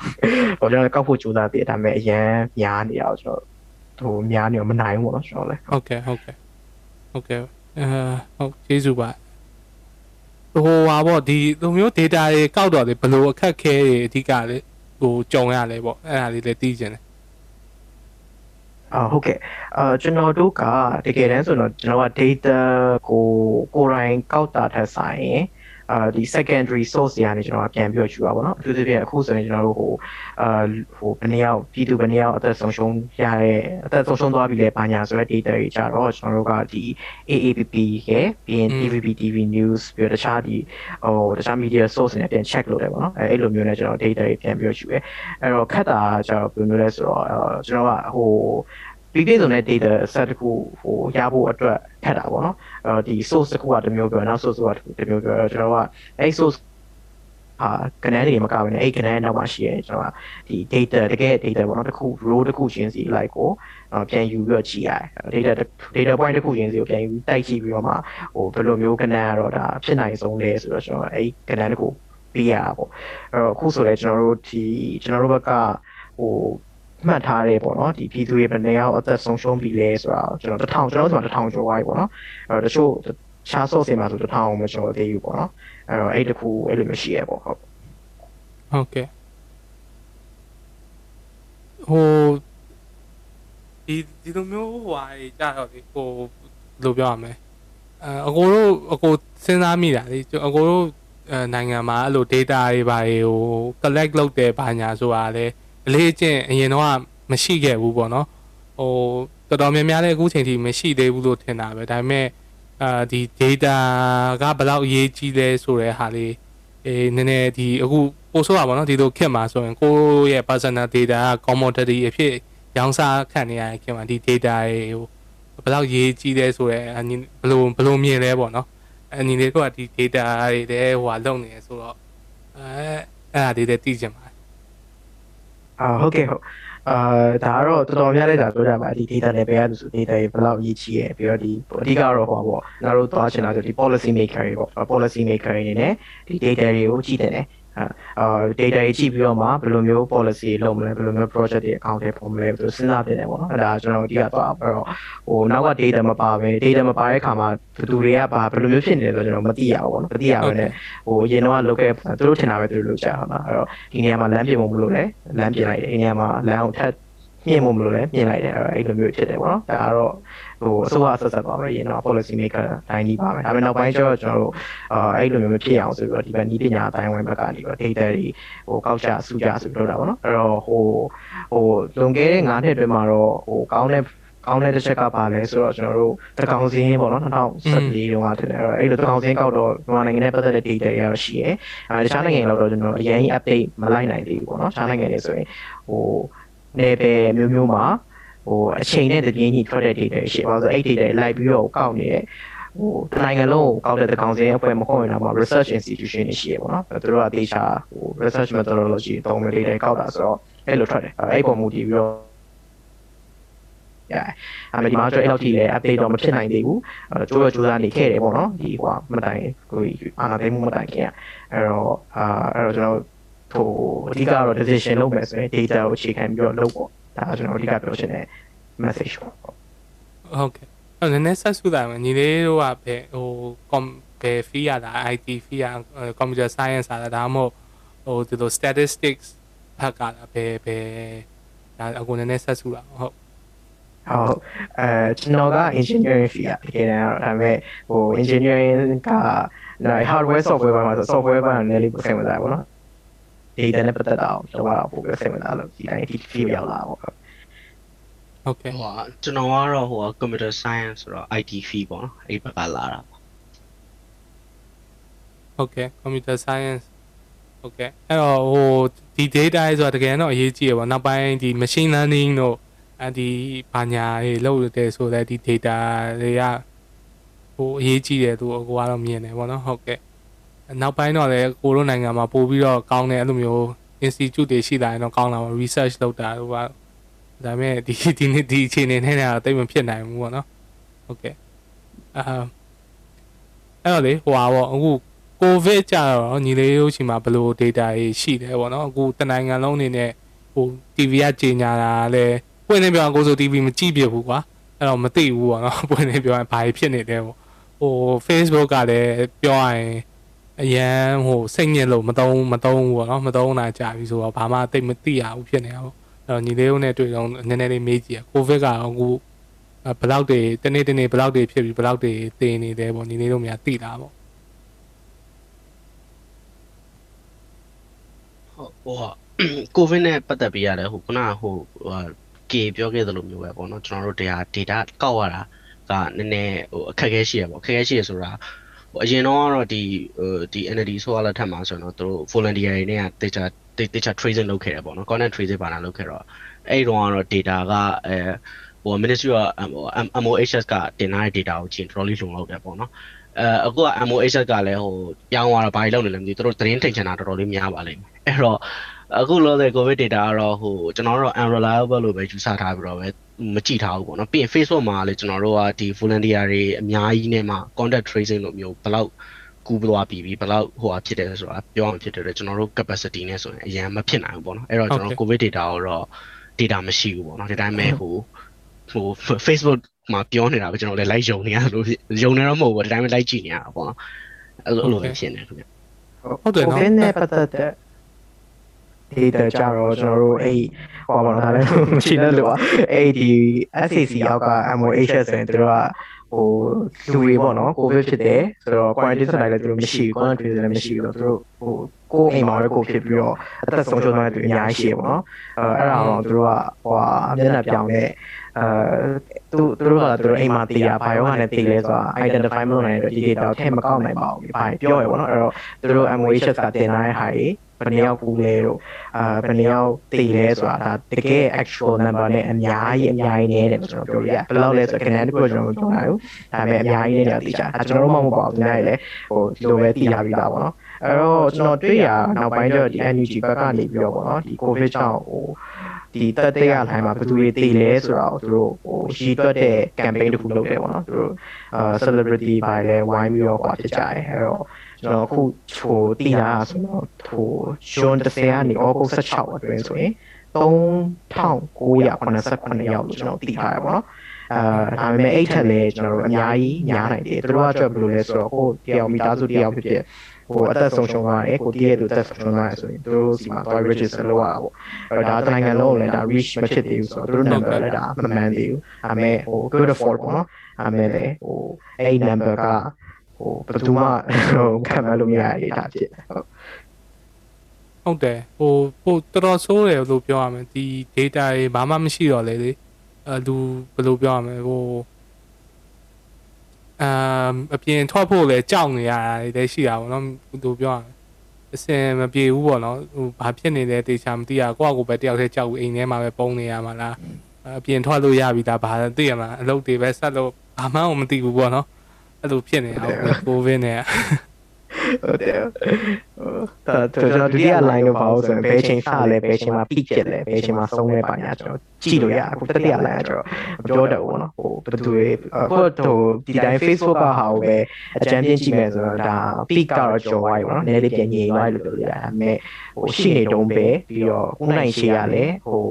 ဟိုကျွန်တော်ကောက်ဖို့ကြိုးစားသေးတယ်ဒါပေမဲ့အရန်များနေအောင်ကျွန်တော်ဟိုများနေတော့မနိုင်ဘူးပေါ့နော်ကျွန်တော်လည်းဟုတ်ကဲ့ဟုတ်ကဲ့ဟုတ်ကဲ့ အဲဟုတ်ကျေးဇူးပါဟိုဟာပေါ့ဒီလိုမျိုး data တွေကောက်တော့လေဘယ်လိုအခက်ခဲတွေအဓိကလေဟိုကြုံရလဲပေါ့အဲ့ဒါလေးလည်းသိချင်တယ်အာဟုတ်ကဲ့အာကျွန်တော်တို့ကတကယ်တမ်းဆိုတော့ကျွန်တော်က data ကိုကိုယ်တိုင်ကောက်တာထက်ဆိုင်ရင် အာဒီ secondary source တွေကနေကျွန်တော်ကပြန်ပြီးတော့ယူတာပေါ့နော်အထူးသဖြင့်အခုဆိုရင်ကျွန်တော်တို့ဟိုအာဟိုဘယ်နှစ်ယောက်ပြည်သူဘယ်နှစ်ယောက်အသက်ဆုံးရှုံးရတဲ့အသက်ဆုံးရှုံးသွားပြီလဲဘာညာဆိုတဲ့ data တွေကြတော့ကျွန်တော်တို့ကဒီ AAPP ရဲ့ပြီးရင် TVB TV news ပြီးတော့တခြားဒီဟိုတခြား media source တွေနဲ့ပြန် check လုပ်တယ်ပေါ့နော်အဲအဲ့လိုမျိုးနဲ့ကျွန်တော် data တွေပြန်ပြီးတော့ယူရဲအဲ့တော့ခက်တာကျတော့ဘယ်လိုမျိုးလဲဆိုတော့ကျွန်တော်ကဟို ပြီးပြည့်စုံတဲ့ data set တစ်ခုဟိုရဖို့အတွက်ခက်တာပေါ့နော်အဲဒီ source တစ်ခုကတစ်မျိုးပြောနောက် source ကတစ်မျိုးပြောကျွန်တော်ကအဲ့ source အာကနေတွေမကဘဲနဲ့အဲ့ကနေနောက်မှာရှိရဲကျွန်တော်ကဒီ data တကယ် data ပေါ့နော်တစ်ခု row တစ်ခုချင်းစီ like ကိုပြန်ယူပြီးတော့ကြည့်ရတယ် data data point တစ်ခုချင်းစီကိုပြန်ယူတိုက်ကြည့်ပြီးတော့မှဟိုဘယ်လိုမျိုးကနေကတော့ဒါဖြစ်နိုင်ဆုံးလဲဆိုတော့ကျွန်တော်အဲ့ကနေတစ်ခုပေးရတာပေါ့အဲ့တော့အခုဆိုလဲကျွန်တော်တို့ဒီကျွန်တော်တို့ဘက်ကဟို မှတ်ထားတယ်ပေါ့နော်ဒီပြည်သူတွေဘယ်နေရာအသက်ဆုံးရှုံးပြီလဲဆိုတာကျွန်တော်တထောင်ကျွန်တော်တို့ဆိုတထောင်ကျော်သွားပြီပေါ့နော်အဲ့တော့တချို့ရှားဆော့စင်မှာဆိုတထောင်မကျော်သေးဘူးပေါ့နော်အဲ့တော့အဲ့တခုအဲ့လိုမျိုးရှိရပေါ့ဟုတ်ဟုတ်ကဲ့ဟိုဒီဒီလိုမျိုးဟိုဟာကြီးကြတော့ဒီဟိုဘယ်လိုပြောရမလဲအဲအကိုတို့အကိုစဉ်းစားမိတာလေအကိုတို့အဲနိုင်ငံမှာအဲ့လို data တွေဘာတွေဟို collect လုပ်တယ်ဘာညာဆိုတာလေ အလေးအကျင့်အရင်တော့မရှိခဲ့ဘူးပေါ့နော်ဟိုတော်တော်များများလည်းအခုချိန်ထိမရှိသေးဘူးလို့ထင်တာပဲဒါပေမဲ့အာဒီ data ကဘယ်လောက်အရေးကြီးလဲဆိုတဲ့ဟာလေးအေးနည်းနည်းဒီအခုပို့ဆိုးတာပေါ့နော်ဒီလိုခက်မှာဆိုရင်ကိုယ့်ရဲ့ personal data က commodity အဖြစ်ရောင်းစားခံနေရတဲ့ခင်မှာဒီ data တွေဟိုဘယ်လောက်ရေးကြီးလဲဆိုတော့အညီဘယ်လိုဘယ်လိုမြင်လဲပေါ့နော်အညီလေးတို့ကဒီ data တွေလည်းဟိုဟာလုပ်နေရဆိုတော့အဲအဲ့ဒါလေးလည်းသိချင်ပါတယ် အာဟုတ်ကဲ့ဟုတ်အာဒါကတော့တော်တော်များများဒါပြောကြမှာဒီ data level ကဆို data တွေဘယ်လောက်အရေးကြီးရဲပြီးတော့ဒီအဓိကတော့ဟောပေါ့ငါတို့သွားချင်တာဆိုဒီ policy maker တွေပေါ့ policy maker တွေအနေနဲ့ဒီ data တွေကိုကြည့်တယ် အာအာ data တွေကြည့်ပြီးတော့မှဘယ်လိုမျိုး policy တွေလုပ်မလဲဘယ်လိုမျိုး project တွေ account တွေပုံမလဲဘယ်လိုစဉ်းစားပြတယ်ပေါ့နော်အဲဒါကျွန်တော်အဓိကသွားအဲ့တော့ဟိုနောက်က data မပါပဲ data မပါတဲ့ခါမှာဘယ်သူတွေကဘာဘယ်လိုမျိုးဖြစ်နေလဲဆိုတော့ကျွန်တော်မသိရဘူးပေါ့နော်မသိရဘူးနဲ့ဟိုအရင်တော့လုပ်ခဲ့သူတို့ထင်တာပဲသူတို့လုပ်ကြတာပါအဲ့တော့ဒီနေရာမှာလမ်းပြင်ဖို့မလို့လဲလမ်းပြင်လိုက်တယ်ဒီနေရာမှာလမ်းကိုထပ်မြင်ဖို့မလို့လဲမြင်လိုက်တယ်အဲ့တော့အဲ့လိုမျိုးဖြစ်တယ်ပေါ့နော်ဒါကတော့ ဟိုအစိုးရအဆက်ဆက်ပါပဲရင်တော့ policy maker တိုင်းကြီးပါမယ်ဒါပေမဲ့နောက်ပိုင်းကျတော့ကျွန်တော်တို့အာအဲ့လိုမျိုးမဖြစ်အောင်ဆိုပြီးတော့ဒီဘက်နီးပညာအတိုင်းဝိုင်းဘက်ကနေပြီးတော့ data တွေဟိုကောက်ချစုကြဆိုပြီးတော့တာပေါ့နော်အဲ့တော့ဟိုဟိုလွန်ခဲ့တဲ့9နှစ်အတွင်းမှာတော့ဟိုကောင်းတဲ့ကောင်းတဲ့တစ်ချက်ကပါလဲဆိုတော့ကျွန်တော်တို့တကောင်စင်းပေါ့နော်2014တုန်းကထင်တယ်အဲ့တော့အဲ့လိုတကောင်စင်းကောက်တော့မြန်မာနိုင်ငံနဲ့ပတ်သက်တဲ့ data တွေရရှိရဲအဲတခြားနိုင်ငံတွေတော့ကျွန်တော်အရင် update မလိုက်နိုင်သေးဘူးပေါ့နော်တခြားနိုင်ငံတွေဆိုရင်ဟိုနယ်ပယ်မျိုးမျိုးမှာ ဟိုအချိန်နဲ့တပြေးညီထွက်တဲ့ data ရှိပါဆိုအဲ့ data တွေလိုက်ပြီးတော့ကောက်နေတဲ့ဟိုတနိုင်ငံလုံးကိုကောက်တဲ့တကောင်စင်းအဖွဲ့မဟုတ်ရင်တော့ research institution တွေရှိရပေါ့နော်သူတို့က data ဟို research methodology တုံးတဲ့ data ကောက်တာဆိုတော့အဲ့လိုထွက်တယ်အဲ့ပုံမူတည်ပြီးတော့ yeah အမေဒီမှာကျတော့အဲ့လောက်ထိလည်း update တော့မဖြစ်နိုင်သေးဘူးအဲကြိုးရကြိုးစားနေခဲ့တယ်ပေါ့နော်ဒီဟိုမတိုင်ကိုအာနာသိမှုမတိုင်ခင်အဲ့တော့အာအဲ့တော့ကျွန်တော်ဟိုအဓိကတော့ decision လုပ်မယ်ဆိုရင် data ကိုအခြေခံပြီးတော့လုပ်ပေါ့ ဒါကျွန်တော်အဓိကပြောချင်တဲ့ message ပေါ့ဟုတ်ကဲ့အဲ့နည်းနည်းဆက်စုတာမယ်ညီလေးတို့ကဘယ်ဟို com ဘယ် fee ရတာ IT fee ရ computer science ရတာဒါမှမဟုတ်ဟိုဒီလို statistics ဖက်ကတာဘယ်ဘယ်ဒါအကုန်နည်းနည်းဆက်စုတာဟုတ်ဟုတ်အဲကျွန်တော်က engineering ဖီးရတကယ်တမ်းတော့ဒါပေမဲ့ဟို engineering ကနော် hardware software ဘက်မှာဆို software ဘက်ကနေလေးစိတ်ဝင်စားပါတော့ data နဲ့ပတ်သက်တာကိုတော့ပို့ပြီးစိတ်ဝင်စားလို့ဒီတိုင်း feel ရောက်လာပေါ့ဟုတ်ကဲ့ဟိုကကျွန်တော်ကတော့ဟိုက computer science ဆိုတော့ IT fee ပေါ့နော်အဲ့ဘက်ကလာတာပေါ့ဟုတ်ကဲ့ computer science ဟုတ်ကဲ့အဲ့တော့ဟိုဒီ data ဆိုတာတကယ်တော့အရေးကြီးရပါနောက်ပိုင်းဒီ machine learning တို့အဲဒီဘာညာတွေလုပ်တယ်ဆိုတော့ဒီ data တွေကဟိုအရေးကြီးတယ်သူအကူကတော့မြင်တယ်ပေါ့နော်ဟုတ်ကဲ့ နောက်ပိုင်းတော့လည်းကိုတို့နိုင်ငံမှာပို့ပြီးတော့ကောင်းတဲ့အဲ့လိုမျိုး institute တွေရှိလာရင်တော့ကောင်းလာပါ research လုပ်တာတို့ပါဒါပေမဲ့ဒီဒီနေ့ဒီအခြေအနေနဲ့တော့တိတ်မဖြစ်နိုင်ဘူးပေါ့နော်ဟုတ်ကဲ့အာအဲ့တော့လေဟိုပါပေါ့အခုကိုဗစ်ကြတော့ညီလေးတို့ချိန်မှာဘယ်လို data တွေရှိတယ်ပေါ့နော်အခုတနိုင်ငံလုံးအနေနဲ့ဟို TV ကကြီးညာတာလည်းပွင့်နေပြောကိုဆို TV မကြည့်ပြဘူးကွာအဲ့တော့မသိဘူးပေါ့နော်ပွင့်နေပြောရင်ဘာဖြစ်နေတယ်ပေါ့ဟို Facebook ကလည်းပြောရရင် အရန်ဟိုစိတ်ညစ်လို့မတုံးမတုံးဘူးပေါ့နော်မတုံးတာကြာပြီဆိုတော့ဘာမှသိမသိရဘူးဖြစ်နေတာပေါ့အဲ့တော့ညီလေးတို့နဲ့တွေ့တော့နည်းနည်းလေးမေးကြည့်ရကိုဗစ်ကအခုဘယ်လောက်တွေတနေ့တနေ့ဘယ်လောက်တွေဖြစ်ပြီးဘယ်လောက်တွေတည်နေတယ်ပေါ့ညီလေးတို့များသိတာပေါ့ဟုတ်ဟိုက covid နဲ့ပတ်သက်ပြီးရတယ်ဟိုခုနကဟိုဟိုကေပြောခဲ့သလိုမျိုးပဲပေါ့နော်ကျွန်တော်တို့တရား data ကောက်ရတာကနည်းနည်းဟိုအခက်အခဲရှိရပေါ့အခက်အခဲရှိရဆိုတာဟို အရင်တော့ကတော့ဒီဟိုဒီ NLD ဆိုရလက်ထက်မှာဆိုတော့သူတို့ volunteer တွေနဲ့က data data tracing လုပ်ခဲ့တယ်ပေါ့နော် content tracing ပါလာလုပ်ခဲ့တော့အဲ့ဒီတော့ကတော့ data ကအဲဟို ministry of MOHS ကတင်ထားတဲ့ data ကိုချင်း trolley လုံလောက်တယ်ပေါ့နော်အဲအခုက MOHS ကလည်းဟိုပြောင်းသွားတော့ဘာကြီးလုပ်နေလဲမသိဘူးသူတို့သတင်းထိန်ချင်တာတော်တော်လေးများပါလိမ့်မယ်အဲ့တော့အခုလောတဲ့ covid data ကတော့ဟိုကျွန်တော်တို့ unreliable လို့ပဲယူဆထားပြီးတော့ပဲ မကြည့်ထားဘူးပေါ့နော်ပြီးရင် Facebook မှာလည်းကျွန်တော်တို့ကဒီ volunteer တွေအများကြီးနဲ့မှ contact tracing လို့မျိုးဘယ်လောက်ကူးသွားပြီးပြီဘယ်လောက်ဟိုဟာဖြစ်တယ်ဆိုတာပြောအောင်ဖြစ်တယ်ကျွန်တော်တို့ capacity နဲ့ဆိုရင်အရင်မဖြစ်နိုင်ဘူးပေါ့နော်အဲ့တော့ကျွန်တော် covid data ကိုတော့ data မရှိဘူးပေါ့နော်ဒီတိုင်းပဲဟိုဟို Facebook မှာပြောနေတာပဲကျွန်တော်လည်း like ယုံနေရလို့ယုံနေတော့မဟုတ်ဘူးဒီတိုင်းပဲ like ကြည့်နေရတာပေါ့နော်အဲ့လိုပဲဖြစ်နေခင်ဗျဟုတ်တယ်နော် COVID နဲ့ပတ်သက်တဲ့ data ကြတော့ကျွန်တော်တို့အဲ့ဟောပါတော့ဒါလည်းမရှိတဲ့လို့อ่ะအဲ့ဒီ SAC အောက်က MOHS ဆိုရင်တို့ကဟိုလူတွေပေါ့နော် COVID ဖြစ်တယ်ဆိုတော့ quarantine ဆက်လိုက်လည်းတို့မရှိဘူး quarantine လည်းမရှိဘူးဆိုတော့ဟိုကိုယ်အိမ်မှာပဲကိုဖြစ်ပြီးတော့အသက်ဆုံးရှုံးသွားတဲ့သူအများကြီးရှိတယ်ပေါ့နော်အဲအဲ့ဒါတော့တို့ကဟိုဟာမျက်နှာပြောင်းတဲ့အဲသူတို့ကတို့အိမ်မှာတည်ရဘာရောကနေတည်လဲဆိုတာ identify မလုပ်နိုင်တဲ့ဒီ data ကိုထည့်မကောက်နိုင်ပါဘူး။ဘာပြောရပေါ့နော်အဲ့တော့တို့ MOHS ကတင်လာတဲ့ဟာတွေဘယ်နှယောက်ကူလဲတို့အာဘယ်နှယောက်တည်လဲဆိုတာဒါတကယ် actual number နဲ့အများကြီးအများကြီးနေတယ်ကျွန်တော်ပြောလို့ရဘယ်လောက်လဲဆိုတော့ခဏတခုကျွန်တော်ပြောနိုင်ဘူးဒါပေမဲ့အများကြီးနေတယ်သိချာဒါကျွန်တော်တို့မှမဟုတ်ပါဘူးဒီနေ့လည်းဟိုဒီလိုပဲသိရပြီးသားပေါ့နော်အဲ့တော့ကျွန်တော်တွေ့ရနောက်ပိုင်းကျတော့ဒီ NUG ဘက်ကနေပြီးတော့ပေါ့နော်ဒီ COVID ကြောင့်ဟိုဒီတက်တဲ့ရလိုင်းမှာဘယ်သူတွေတည်လဲဆိုတော့သူတို့ဟိုရီတွက်တဲ့ campaign တစ်ခုလုပ်တယ်ပေါ့နော်သူတို့အာ celebrity ပါလဲဝိုင်းပြီးတော့ကွာဖြစ်ကြတယ်အဲ့တော့ ကျွန်တော်အခုဟိုတည်တာဆိုတော့ဟို June 10ကနေ August 16အတွင်းဆိုရင်3989ရောက်လို့ကျွန်တော်တည်ထားရပါတော့အာဒါပေမဲ့အဲ့ထက်လည်းကျွန်တော်တို့အများကြီးများနိုင်တယ်သူတို့ကကြောက်ဘယ်လိုလဲဆိုတော့ကိုတယောက်မိသားစုတယောက်ဖြစ်ဖြစ်ဟိုအသက်ဆုံးရှုံးသွားတယ်ကိုတည့်ရဲ့သူအသက်ဆုံးရှုံးသွားတယ်ဆိုရင်သူတို့စီမှာ toy register လုပ်ရတာပေါ့အဲ့တော့ဒါနိုင်ငံလုံးလည်းဒါ reach မဖြစ်သေးဘူးဆိုတော့သူတို့ number လည်းဒါမမှန်သေးဘူးဒါပေမဲ့ဟို good afford ပေါ့နော်ဒါပေမဲ့လည်းဟိုအဲ့ number က ဟိုဘယ်သူမှဟိုခံမလို့မရတဲ့ဒါဖြစ်ဟုတ်ဟုတ်တယ်ဟိုဟိုတော်တော်ဆိုးတယ်လို့ပြောရမယ်ဒီ data တွေဘာမှမရှိတော့လေလေအဲလူဘယ်လိုပြောရမလဲဟိုအမ်အပြင်ထွက်ဖို့လည်းကြောက်နေရတာတွေလည်းရှိတာပေါ့နော်ဘယ်လိုပြောရမလဲအစင်မပြေဘူးပေါ့နော်ဟိုဘာဖြစ်နေလဲတေချာမသိရကိုယ့်အကိုပဲတယောက်တည်းကြောက်ဘူးအိမ်ထဲမှာပဲပုံနေရမှာလားအပြင်ထွက်လို့ရပြီဒါဘာသိရမလားအလုပ်တွေပဲဆက်လို့ဘာမှမသိဘူးပေါ့နော် အဲ့လိုဖြစ်နေတာဟုတ်ကိုဗစ်နဲ့ဟုတ်တယ်။ဒါတော့ဒုတိယ line တော့ပါလို့ဆိုရင်ဘယ်ချိန်စလဲဘယ်ချိန်မှာ peak ဖြစ်လဲဘယ်ချိန်မှာဆုံးလဲပါ냐ကျွန်တော်ကြည့်လို့ရအခုတတိယ line ကကျွန်တော်ပြောတော့ဘောနော်ဟိုဘယ်သူတွေအခုတော့ဒီတိုင်း Facebook ကဟာကိုပဲအကြမ်းပြင်းကြည့်မယ်ဆိုတော့ဒါ peak ကတော့ကျော်သွားပြီဘောနော်နည်းနည်းပြန်ငြိမ်သွားလို့ပြောလို့ရဒါပေမဲ့ဟိုရှိနေတုံးပဲပြီးတော့ခုနိုင်ရှိရလဲဟို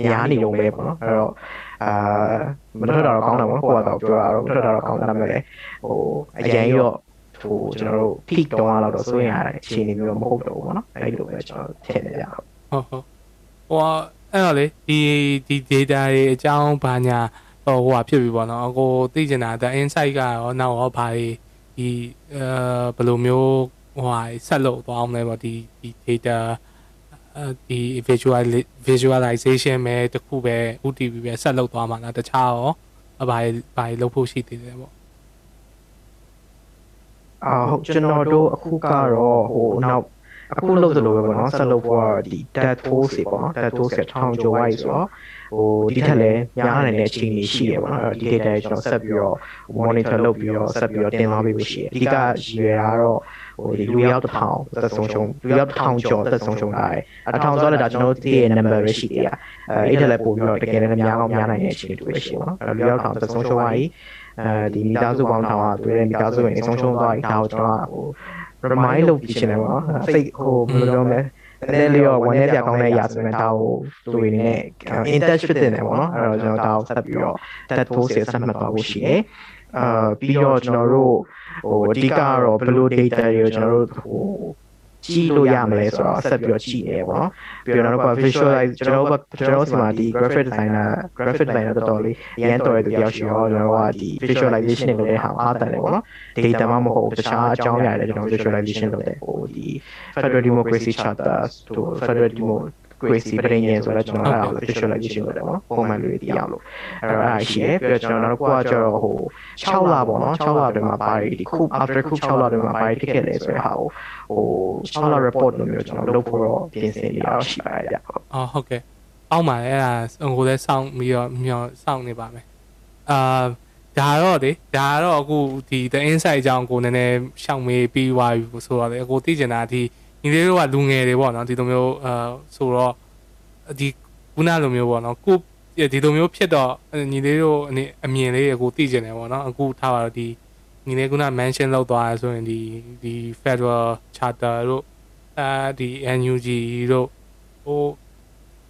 များနေတုံးပဲဘောနော်အဲ့တော့ အာမထွက်တာတော့ကောင်းတယ်ပေါ့ကိုကတော့ပြောတာတော့မထွက်တာတော့ကောင်းတယ်ဒါပေမဲ့ဟိုအရင်ရောဟိုကျွန်တော်တို့ peak တောင်းလာတော့စိုးရင်ရတဲ့အခြေအနေမျိုးတော့မဟုတ်တော့ဘူးပေါ့နော်အဲ့လိုပဲကျွန်တော်ထည့်နေကြအောင်ဟုတ်ဟုတ်ဟိုအဲ့တော့လေဒီဒီ data တွေအကြောင်းဘာညာဟိုဟိုဟာဖြစ်ပြီပေါ့နော်အကိုသိချင်တာဒါ insight ကရောနောက်ရောဘာတွေဒီအဲဘယ်လိုမျိုးဟိုဟာဆက်လုပ်သွားအောင်လဲပေါ့ဒီဒီ data ဒီ visual visualization ပဲတခုပဲ UTV ပဲဆက်လုပ်သွားမှာလားတခြားရောဘာတွေဘာတွေလုပ်ဖို့ရှိသေးတယ်ပေါ့အာဟုတ်ကျွန်တော်တို့အခုကတော့ဟိုနောက်အခုလုပ်သလိုပဲပေါ့နော်ဆက်လုပ်ဖို့ဒီ dead toll စီပေါ့နော် dead toll ဆက်ထောင်ကျော်ဝိုင်းဆိုတော့ဟိုဒီထက်လည်းများနိုင်တဲ့အခြေအနေရှိရပေါ့နော်အဲ့ဒီ data ကျွန်တော်ဆက်ပြီးတော့ monitor လုပ်ပြီးတော့ဆက်ပြီးတော့တင်သွားပေးလို့ရှိတယ်အဓိကရည်ရွယ်တာကတော့ ဟိုဒီလူရောက်တစ်ထောင်သက်ဆုံးရှုံးလူရောက်တစ်ထောင်ကျော်သက်ဆုံးရှုံးလာတယ်အထောင်ဆိုတော့ဒါကျွန်တော်တို့တည့်ရဲ့ number ပဲရှိတယ်အဲအဲ့ထက်လည်းပို့ပြီးတော့တကယ်လည်းများကောင်းများနိုင်တဲ့အခြေအနေတွေရှိပါတော့လူရောက်ထောင်သက်ဆုံးရှုံးသွားပြီအဲဒီမိသားစုပေါင်းထောင်ကတွေ့တဲ့မိသားစုဝင်ဆုံးရှုံးသွားပြီဒါကိုကျွန်တော်ကဟို remind လုပ်ပြီးရှင်တယ်ပေါ့နော်စိတ်ဟိုဘယ်လိုပြောမလဲနည်းနည်းလေးတော့ဝန်ထဲပြကောင်းတဲ့အရာဆိုရင်ဒါကိုသူတွေနဲ့ in touch ဖြစ်တယ်ပေါ့နော်အဲ့တော့ကျွန်တော်ဒါကိုဆက်ပြီးတော့ that post ဆက်ဆက်မှတ်သွားဖို့ရှိတယ်အာပြီးတော့ကျွန်တော်တို့ ဟိုအဓိကကတော့ဘယ်လို data တွေကိုကျွန်တော်တို့ဟိုကြည့်လို့ရမလဲဆိုတော့ဆက်ပြီးတော့ကြည့်ရဲပေါ့နော်ပြီးတော့နောက်တစ်ခု visualize ကျွန်တော်တို့ကျွန်တော်တို့စီမှာဒီ graphic designer graphic designer တော်တော်လေးရန်တော်ရတဲ့တယောက်ရှိတော့ကျွန်တော်တို့ကဒီ visualization တွေလုပ်တဲ့ဟာအားတန်တယ်ပေါ့နော် data မှမဟုတ်တခြားအကြောင်းအရာတွေကျွန်တော် visualization လုပ်တယ်ဟိုဒီ Federal Democracy Charter တို့ Federal Democracy ပြည်ညင်ဆိုတော့ကျွန်တော်အဲ့ဒါ visualization လုပ်တယ်ပေါ့နော်ပုံမှန်လူတွေသိအောင်လို့အဲ့တော့အဲ့ဒါရှိတယ်ပြီးတော့ကျွန်တော်တို့ကကျတော့ဟို6လပေါ့နော်6လအတွင်းမှာပါရီဒီခု after ခု6လအတွင်းမှာပါရီဖြစ်ခဲ့လဲဆိုတဲ့ဟာကိုဟို6လ report လို့မျိုးကျွန်တော်လုပ်ဖို့တော့ပြင်ဆင်နေရတော့ရှိပါတယ်ဗျဟုတ်အော်ဟုတ်ကဲ့အောက်မှာလည်းအဲ့ဒါဟိုလည်းစောင့်ပြီးတော့မျောစောင့်နေပါမယ်အာဒါတော့လေဒါတော့အခုဒီ the insight အကြောင်းကိုနည်းနည်းရှောင်မေးပြီးသွားပြီဆိုတော့လေအကိုသိချင်တာဒီ ညီလေးတို့ကလူငယ်တွေပေါ့နော်ဒီလိုမျိုးအာဆိုတော့ဒီခုနလိုမျိုးပေါ့နော်ကိုဒီလိုမျိုးဖြစ်တော့ညီလေးတို့အနေအမြင်လေးအကိုသိချင်တယ်ပေါ့နော်အခုထားပါတော့ဒီညီလေးခုန mention လောက်သွားရဆိုရင်ဒီဒီ Federal Charter တို့အာဒီ NUG တို့ဟို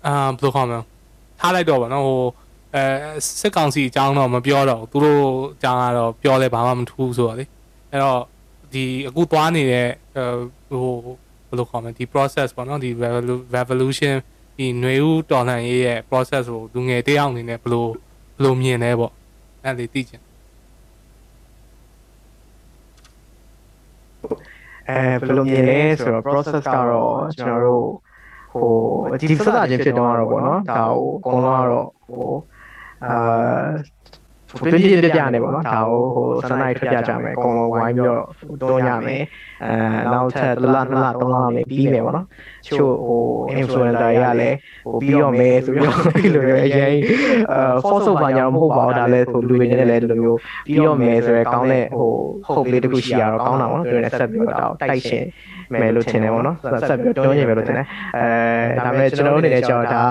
အာဘယ်လိုခေါ်မလဲထားလိုက်တော့ဗောနော်ဟိုအဲစစ်ကောင်စီအကြောင်းတော့မပြောတော့ဘူးသူတို့အကြောင်းကတော့ပြောလဲဘာမှမထူးဆိုတော့လေအဲ့တော့ဒီအခုသွားနေတဲ့ဟို ဘယ်လိုခေါ်မလဲဒီ process ပေါ့နော်ဒီ revolution ဒီຫນွေဦးတော်လှန်ရေးရဲ့ process ကိုလူငယ်တယောက်အနေနဲ့ဘယ်လိုဘယ်လိုမြင်လဲပေါ့အဲ့ဒါလေးသိချင်အဲဘယ်လိုမြင်လဲဆိုတော့ process ကတော့ကျွန်တော်တို့ဟိုဒီစစချင်းဖြစ်တော့တော့ပေါ့နော်ဒါကိုအကုန်လုံးကတော့ဟိုအာ ပြင်းပြင်းပြပြနေပေါ့နော်ဒါကိုဟိုစနိုက်ထွက်ပြကြမယ်အကုန်လုံးဝိုင်းပြီးတော့တွန်းရမယ်အဲနောက်ထပ်လလနှစ်လသုံးလလောက်နေပြီးမယ်ပေါ့နော်ချို့ဟို influencer တွေကလည်းဟိုပြီးတော့မယ်ဆိုပြီးတော့ဒီလိုမျိုးအရင်အာ force ဘာညာမဟုတ်ပါဘူးဒါလည်းဟိုလူတွေနဲ့လည်းဒီလိုမျိုးပြီးတော့မယ်ဆိုရဲကောင်းတဲ့ဟို hope လေးတစ်ခုရှိရတော့ကောင်းတာပေါ့နော်သူတွေနဲ့ဆက်ပြီးတော့တိုက်ရှင် မယ်လို့ထင်တယ်ပေါ့နော်ဆက်ပြီးတွန်းနေမယ်လို့ထင်တယ်အဲဒါပေမဲ့ကျွန်တော်တို့အနေနဲ့ကြောင့်ဒါ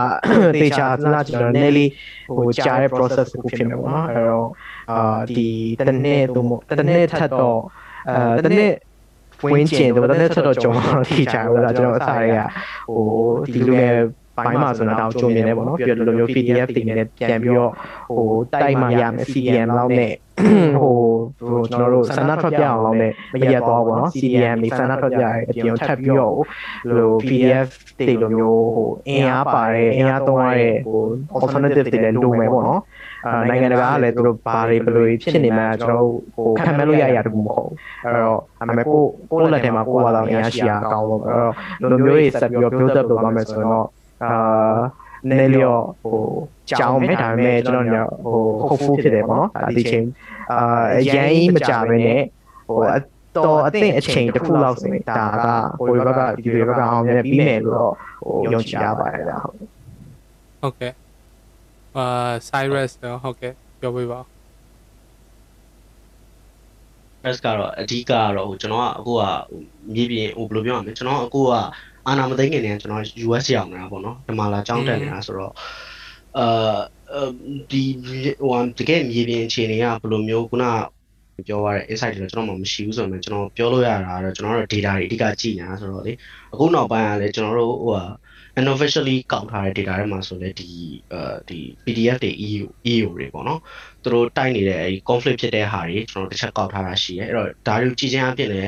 တေချာစဉ်းစားကြည့်တော့ nearly ဟိုကြာတဲ့ process ကိုဖြစ်မယ်ပေါ့နော်အဲ့တော့အာဒီတစ်နှစ်သို့မဟုတ်တစ်နှစ်ထပ်တော့အဲတစ်နှစ်ဝင်းကျင်တော့တစ်နှစ်ထပ်တော့ကြုံတော့ထိချာဘူးလားကျွန်တော်အစားတွေကဟိုဒီလိုလေ ပိုင်းမှာဆိုတော့ဒါကိုကြုံမြင်နေပေါ့နော်ပြီးတော့ဒီလိုမျိုး PDF တင်နေတဲ့ပြန်ပြီးတော့ဟိုတိုက်မှရမယ် CDN လောက်နဲ့ဟိုကျွန်တော်တို့ဆန္ဒထွက်ပြအောင်လောက်နဲ့မရက်တော့ပေါ့နော် CDN နေဆန္ဒထွက်ပြရအပြင်ထပ်ပြီးတော့ဟို PDF တွေလိုမျိုးဟိုအင်အားပါတဲ့အင်အားသုံးရတဲ့ဟို alternative တွေလည်းလိုမယ်ပေါ့နော်နိုင်ငံတကာကလည်းသူတို့ဘာတွေဘယ်လိုဖြစ်နေမှန်းကျွန်တော်ဟိုခံမလို့ရရတူမဟုတ်ဘူးအဲ့တော့အမေကိုကိုလက်ထဲမှာကိုယ်ပါတော့အင်အားရှိရအောင်လို့အဲ့တော့လိုမျိုးတွေဆက်ပြီးတော့ build up လုပ်သွားမယ်ဆိုတော့ အာနည်းလျော့ဟိုကြောင်းမဲ့ဒါပေမဲ့ကျွန်တော်ညဟို hopeful ဖြစ်တယ်ပေါ့နော်ဒါဒီချိန်အာအရင်မကြဘဲနဲ့ဟိုတော့အသင့်အချိန်တစ်ခုလောက်ဆိုရင်ဒါကဟိုဘက်ကဒီဘက်ကအောင်မြင်ပြီးမယ်လို့တော့ဟိုယုံကြည်ရပါတယ်ဗျာဟုတ်ဟုတ်ကဲ့အာ Cyrus တော့ဟုတ်ကဲ့ပြောပြပါဦး press ကတော့အဓိကကတော့ဟိုကျွန်တော်ကအခုကမြေပြင်ဟိုဘယ်လိုပြောရမလဲကျွန်တော်အခုက အာနာမသိငင်နေကျွန်တော် US ရောက်နေတာပေါ့နော်ဒီမှာလာကြောင်းတက်နေတာဆိုတော့အာဒီဟိုတကယ်မြေပြင်အခြေအနေကဘယ်လိုမျိုးခုနပြောရတဲ့ insight တွေကျွန်တော်မှမရှိဘူးဆိုတော့ကျွန်တော်ပြောလို့ရတာတော့ကျွန်တော်တို့ data တွေအဓိကကြည့်နေတာဆိုတော့လေအခုနောက်ပိုင်းကလည်းကျွန်တော်တို့ဟိုဟာ unofficially ကောက်ထားတဲ့ data တွေမှာဆိုလဲဒီအဲဒီ PDF တွေ EU EU တွေပေါ့နော်သူတို့တိုက်နေတဲ့အဲဒီ conflict ဖြစ်တဲ့ဟာတွေကျွန်တော်တစ်ချက်ကောက်ထားတာရှိရဲအဲ့တော့ဒါတွေကြည့်ချင်းအဖြစ်လဲ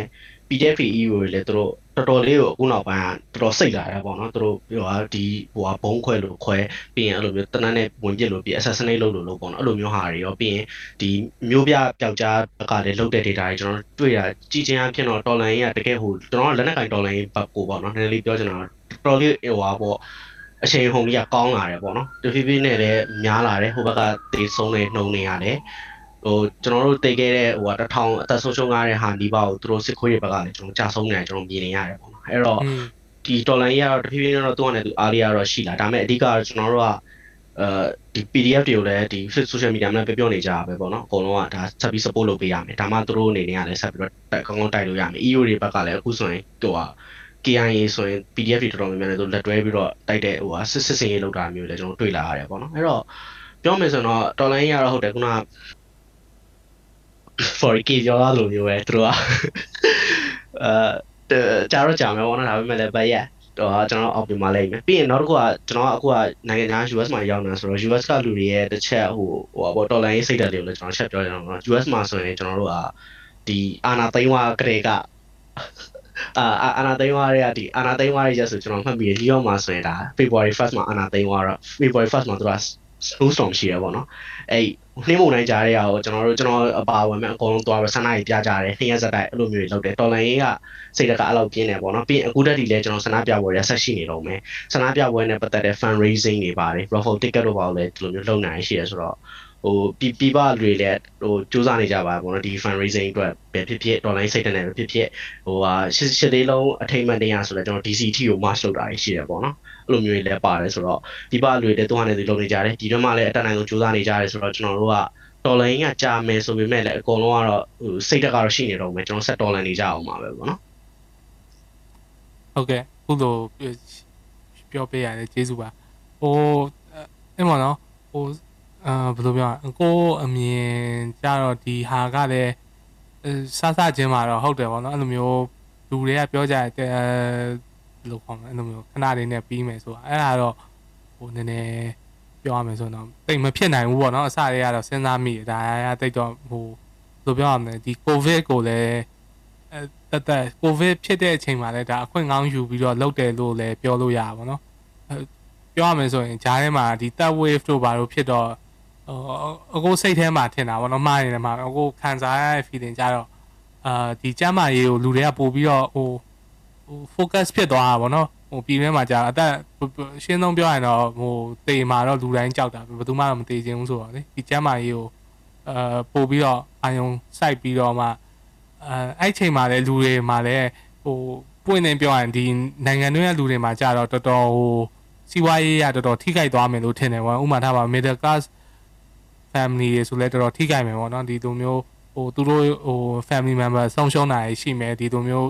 PDF တွေ EU တွေလည်းသူတို့ တော်တော်လေးကိုအခုနောက်ပိုင်းကတော်တော်စိတ်လာတယ်ပေါ့နော်သူတို့ပြောတာဒီဟိုဟာဘုံခွဲလို့ခွဲပြီးရင်အဲ့လိုမျိုးတနက်နဲ့ဝင်ပြစ်လို့ပြီး assassinate လုပ်လို့လို့ပေါ့နော်အဲ့လိုမျိုးဟာတွေရောပြီးရင်ဒီမျိုးပြပျောက်ကြားဘက်ကလည်းလုတ်တဲ့ data တွေကျွန်တော်တွေ့တာကြည့်ချင်းအဖြစ်တော့ dollar ရင်းကတကယ်ဟိုကျွန်တော်လက်နက်ကင် dollar ရင်းဘက်ကိုပေါ့နော်နည်းနည်းလေးပြောချင်တာတော်တော်လေးဟိုဟာပေါ့အချိန်ဟုန်ကြီးကကောင်းလာတယ်ပေါ့နော်တဖြည်းဖြည်းနဲ့လည်းများလာတယ်ဟိုဘက်ကတေးဆုံးနေနှုံနေရတယ် ဟိုကျွန်တော်တို့တိတ်ခဲ့တဲ့ဟိုတထောင်အသက်ဆုံးရှုံးရတဲ့ဟာဒီပါကိုသူတို့စစ်ခွေးတွေဘက်ကလည်းကျွန်တော်ကြာဆုံးနေတယ်ကျွန်တော်မြင်နေရတယ်ပေါ့နော်အဲ့တော့ဒီတော်လန်ကြီးကတော့တဖြည်းဖြည်းနဲ့တော့သူ့အနေနဲ့သူအားရတော့ရှိလာဒါပေမဲ့အဓိကကျွန်တော်တို့ကအဲဒီ PDF တွေကိုလည်းဒီ social media မှာပြောပြောနေကြတာပဲပေါ့နော်အကုန်လုံးကဒါဆက်ပြီး support လုပ်ပေးရမယ်ဒါမှသူတို့အနေနဲ့ကလည်းဆက်ပြီးတော့ကောင်းကောင်းတိုက်လို့ရမယ် EU တွေဘက်ကလည်းအခုဆိုရင်ဟိုက KIA ဆိုရင် PDF တွေတော်တော်များများလည်းသူလက်တွဲပြီးတော့တိုက်တဲ့ဟိုဟာစစ်စစ်စင်ရေးလောက်တာမျိုးလည်းကျွန်တော်တွေ့လာရတယ်ပေါ့နော်အဲ့တော့ပြောမယ်ဆိုတော့တော်လိုင်းကြီးကတော့ဟုတ်တယ်ခုန 4K ပြောသားလိုမျိုးပဲသူတို့ကအဲကြာတော့ကြာမယ်ပေါ့နော်ဒါပေမဲ့လည်းဘက်ရက်တော့ကျွန်တော်အောက်ပြမှာလိုက်မယ်ပြီးရင်နောက်တစ်ခုကကျွန်တော်အခုကနိုင်ငံခြား US မှာရောက်နေတာဆိုတော့ US ကလူတွေရဲ့တစ်ချက်ဟိုဟိုပေါ့တော်လိုင်းရေးစိတ်ဓာတ်တွေကိုလည်းကျွန်တော်ချက်ပြောရအောင်နော် US မှာဆိုရင်ကျွန်တော်တို့ကဒီအာနာသိန်းဝါကလေးကအာအာနာသိန်းဝါတွေကဒီအာနာသိန်းဝါတွေကျဆိုကျွန်တော်မှတ်ပြီးရီယောမှာဆိုရင်ဒါ February 1st မှာအာနာသိန်းဝါတော့ February 1st မှာသူက snowstorm ရှိရပေါ့နော်အဲ့နှင်းမုန်တိုင်းကြားတဲ့ဟာကိုကျွန်တော်တို့ကျွန်တော်အပါဝင်မဲ့အကုန်လုံးသွားပြီးဆန္ဒကြီးပြကြတယ်နှင်းရစက်တိုက်အဲ့လိုမျိုးတွေလုပ်တယ်တော်လန်ရေးကစိတ်တကအဲ့လောက်ပြင်းတယ်ပေါ့နော်ပြီးရင်အခုတက်ဒီလဲကျွန်တော်ဆန္ဒပြပွဲရဆက်ရှိနေတော့မယ်ဆန္ဒပြပွဲနဲ့ပတ်သက်တဲ့ fundraising တွေပါတယ် raffle ticket တို့ပါလို့လည်းဒီလိုမျိုးလုပ်နိုင်ရှိရဆိုတော့ဟိုပြပြပတွေလည်းဟိုစူးစမ်းနေကြပါပေါ့နော်ဒီ fundraising အတွက်ပဲဖြစ်ဖြစ် online စိတ်တဲ့ပဲဖြစ်ဖြစ်ဟိုဟာရှစ်ရှစ်လေးလုံးအထိမ့်မှန်တရားဆိုတော့ကျွန်တော် DCT ကို march လုပ်တာရှိတယ်ပေါ့နော် အဲ့လိုမျိုးတွေလည်းပါတယ်ဆိုတော့ဒီပါတွေလည်းသူကနေသူလုပ်နေကြတယ်ဒီတော့မှလည်းအတက်နိုင်ဆုံးစူးစမ်းနေကြတယ်ဆိုတော့ကျွန်တော်တို့ကတော်လိုင်းကကြာမယ်ဆိုပေမဲ့လည်းအကုန်လုံးကတော့ဟိုစိတ်တက်ကတော့ရှိနေတော့မယ်ကျွန်တော်ဆက်တော်လန်နေကြအောင်ပါပဲပေါ့နော်ဟုတ်ကဲ့ခုလိုပြောပေးရတယ်ကျေးဇူးပါဟိုအဲ့မှာနော်ဟိုအာဘယ်လိုပြောရကိုအမြင်ကြတော့ဒီဟာကလည်းစစချင်းမှာတော့ဟုတ်တယ်ဗောနော်အဲ့လိုမျိုးလူတွေကပြောကြတယ်ဘယ် လိုခေါ်မလဲအဲ့လိုမျိုးခဏလေးနဲ့ပြီးမယ်ဆိုတာအဲ့ဒါတော့ဟိုနည်းနည်းပြောရမယ်ဆိုတော့တိတ်မဖြစ်နိုင်ဘူးဗောနော်အစတွေကတော့စဉ်းစားမိတယ်ဒါကတိတ်တော့ဟိုဘယ်လိုပြောရမလဲဒီကိုဗစ်ကိုလည်းအဲတက်တက်ကိုဗစ်ဖြစ်တဲ့အချိန်မှာလည်းဒါအခွင့်ကောင်းယူပြီးတော့လုပ်တယ်လို့လည်းပြောလို့ရပါဘောနော်ပြောရမယ်ဆိုရင်ဂျားထဲမှာဒီ third wave တို့ဘာလို့ဖြစ်တော့ဟိုအခုစိတ်ထဲမှာထင်တာဗောနော်မှားနေတယ်မှာအခုခံစားရတဲ့ feeling ကြတော့အာဒီကျမ်းမာရေးကိုလူတွေကပို့ပြီးတော့ဟို ဟို focus ဖြစ်သွားတာဗောနော်ဟိုပြည်ထဲမှာကြာအသက်ရှင်းဆုံးပြောရင်တော့ဟိုတေမာတော့လူတိုင်းကြောက်တာဘယ်သူမှတော့မတေချင်ဘူးဆိုတော့လေဒီကျမ်းမာရေးကိုအာပို့ပြီးတော့အာယုံစိုက်ပြီးတော့မှအဲအဲ့ချိန်မှာလည်းလူတွေမှာလည်းဟိုပွင့်နေပြောရင်ဒီနိုင်ငံတွင်းကလူတွေမှာကြာတော့တော်တော်ဟိုစီးပွားရေးရတော်တော်ထိခိုက်သွားမယ်လို့ထင်တယ်ဗောဥပမာထားပါ middle class family တွေဆိုလဲတော်တော်ထိခိုက်မယ်ဗောနော်ဒီလိုမျိုး ဟိဟိုသူတို့ဟို family member ဆုံးရှုံးတာရှိမယ်ဒီလိုမျိုး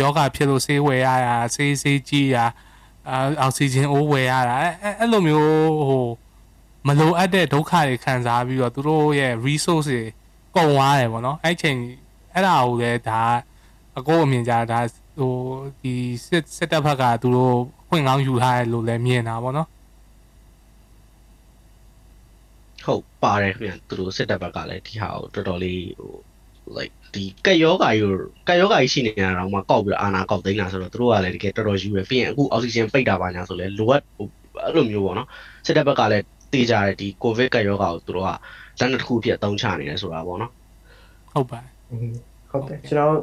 ယောဂဖြစ်လို့ဆေးဝယ်ရတာဆေးဆေးကြီးရအာအောက်ဆီဂျင်အိုးဝယ်ရတာအဲ့အဲ့လိုမျိုးဟိုမလိုအပ်တဲ့ဒုက္ခတွေခံစားပြီးတော့သူတို့ရဲ့ resource တွေကုန်သွားတယ်ပေါ့နော်အဲ့ချိန်အဲ့ဒါကိုလည်းဒါအကိုအမြင်ကြဒါဟိုဒီစစ်စစ်တပ်ဘက်ကသူတို့ခွင့်ကောင်းယူထားတယ်လို့လည်းမြင်တာပေါ့နော် ဟုတ်ပါတယ်ခင်ဗျသူတို့စစ်တပ်ဘက်ကလည်းဒီဟာကိုတော်တော်လေးဟို like ဒီကက်ယောဂါယူကက်ယောဂါကြီးရှိနေတာတော့မှကောက်ပြီးအာနာကောက်သိမ်းတာဆိုတော့သူတို့ကလည်းတကယ်တော်တော်ယူရပြီးရင်အခုအောက်ဆီဂျင်ပိတ်တာပါညာဆိုလဲလိုအပ်ဟိုအဲ့လိုမျိုးပေါ့နော်စစ်တပ်ဘက်ကလည်းတေးကြတယ်ဒီကိုဗစ်ကက်ယောဂါကိုသူတို့ကလက်နက်တစ်ခုဖြစ်အသုံးချနေတယ်ဆိုတာပေါ့နော်ဟုတ်ပါတယ်ဟုတ်တယ်ကျွန်တော်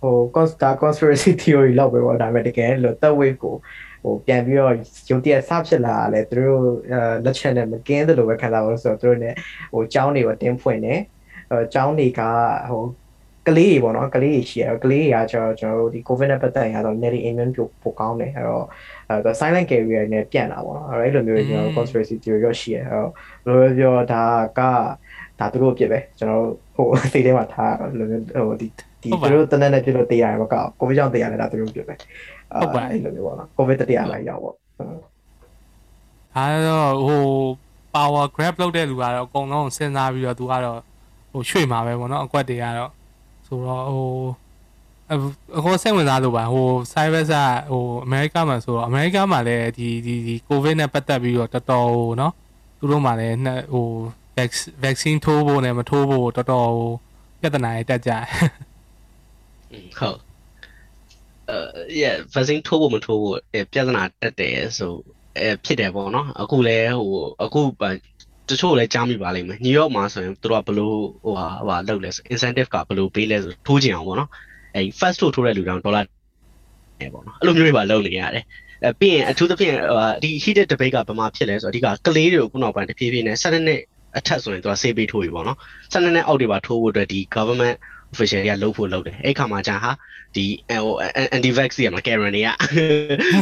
ဟို consta conspiracy theory လောက်ပဲပေါ့ဒါပေမဲ့တကယ်လို့ third wave ကို ဟိုပြန်ပြီးတော့ရုပ်တရက်စဖြစ်လာတာလေသူတို့လက်ချက်နဲ့မကင်းတယ်လို့ပဲခံစားလို့ဆိုတော့သူတို့ ਨੇ ဟိုចောင်းတွေကတင်းဖွင့်နေအဲចောင်းတွေကဟိုကလေးတွေပေါ့နော်ကလေးတွေရှိရကလေးတွေကကျွန်တော်ကျွန်တော်တို့ဒီ covid နဲ့ပတ်သက်ရင်တော့ net immune ပိုပိုကောင်းတယ်အဲ့တော့အဲ silent carrier နဲ့ပြန်လာပေါ့နော်အဲ့လိုမျိုးကျွန်တော် conspiracy theory ရောရှိရအဲ့တော့ဘယ်လိုပြောဒါကဒါသူတို့အဖြစ်ပဲကျွန်တော်ဟိုစိတ်ထဲမှာထားလိုမျိုးဟိုဒီဒီသူတို့တနက်နဲ့ပြလို့တေးရတယ်မကောက်ကိုဗစ်ကြောင့်တေးရတယ်ဒါသူတို့ဖြစ်ပဲ အဲ့လိုမျိုးပေါ့နော်ကိုဗစ်တတိယလိုက်ရောက်ပေါ့ဒါတော့ဟို power grab လုပ်တဲ့လူကတော့အကုန်လုံးစဉ်းစားပြီးတော့သူကတော့ဟိုရွှေ့မှာပဲပေါ့နော်အကွက်တွေကတော့ဆိုတော့ဟိုအကောစိတ်ဝင်စားလို့ပါဟို cyber ကဟိုအမေရိကမှာဆိုတော့အမေရိကမှာလည်းဒီဒီဒီ covid နဲ့ပတ်သက်ပြီးတော့တော်တော်ဟိုနော်သူတို့မှာလည်းဟို vaccine ထိုးဖို့နဲ့မထိုးဖို့တော်တော်ဟိုပြဿနာတွေတက်ကြတယ်ဟုတ်အဲ yeah vaccine ထိုးဖို့မထိုးဖို့ပြဿနာတက်တယ်ဆိုအဲဖြစ်တယ်ပေါ့နော်အခုလဲဟိုအခုတချို့လည်းကြားမိပါလိမ့်မယ်ညယော့မှာဆိုရင်သူတို့ကဘလို့ဟိုဟာဟိုဟာလုပ်လဲဆို incentive ကဘလို့ပေးလဲဆိုထိုးကြအောင်ပေါ့နော်အဲ first ထိုးထိုးတဲ့လူတောင်ဒေါ်လာအဲပေါ့နော်အဲ့လိုမျိုးတွေပါလုပ်နေရတယ်အဲပြီးရင်အထူးသဖြင့်ဒီ heated debate ကဘာမှဖြစ်လဲဆိုတော့အဓိကကလေးတွေကိုခုနောက်ပိုင်းတဖြည်းဖြည်းနဲ့7နှစ်အထက်ဆိုရင်သူကဆေးပေးထိုးပြီပေါ့နော်7နှစ်နဲ့အောက်တွေပါထိုးဖို့အတွက်ဒီ government official တွေကလှုပ်ဖို့လုပ်တယ်အဲ့ခါမှာကြာဟာဒီဟို anti vax တွေမှာ Karen တွေက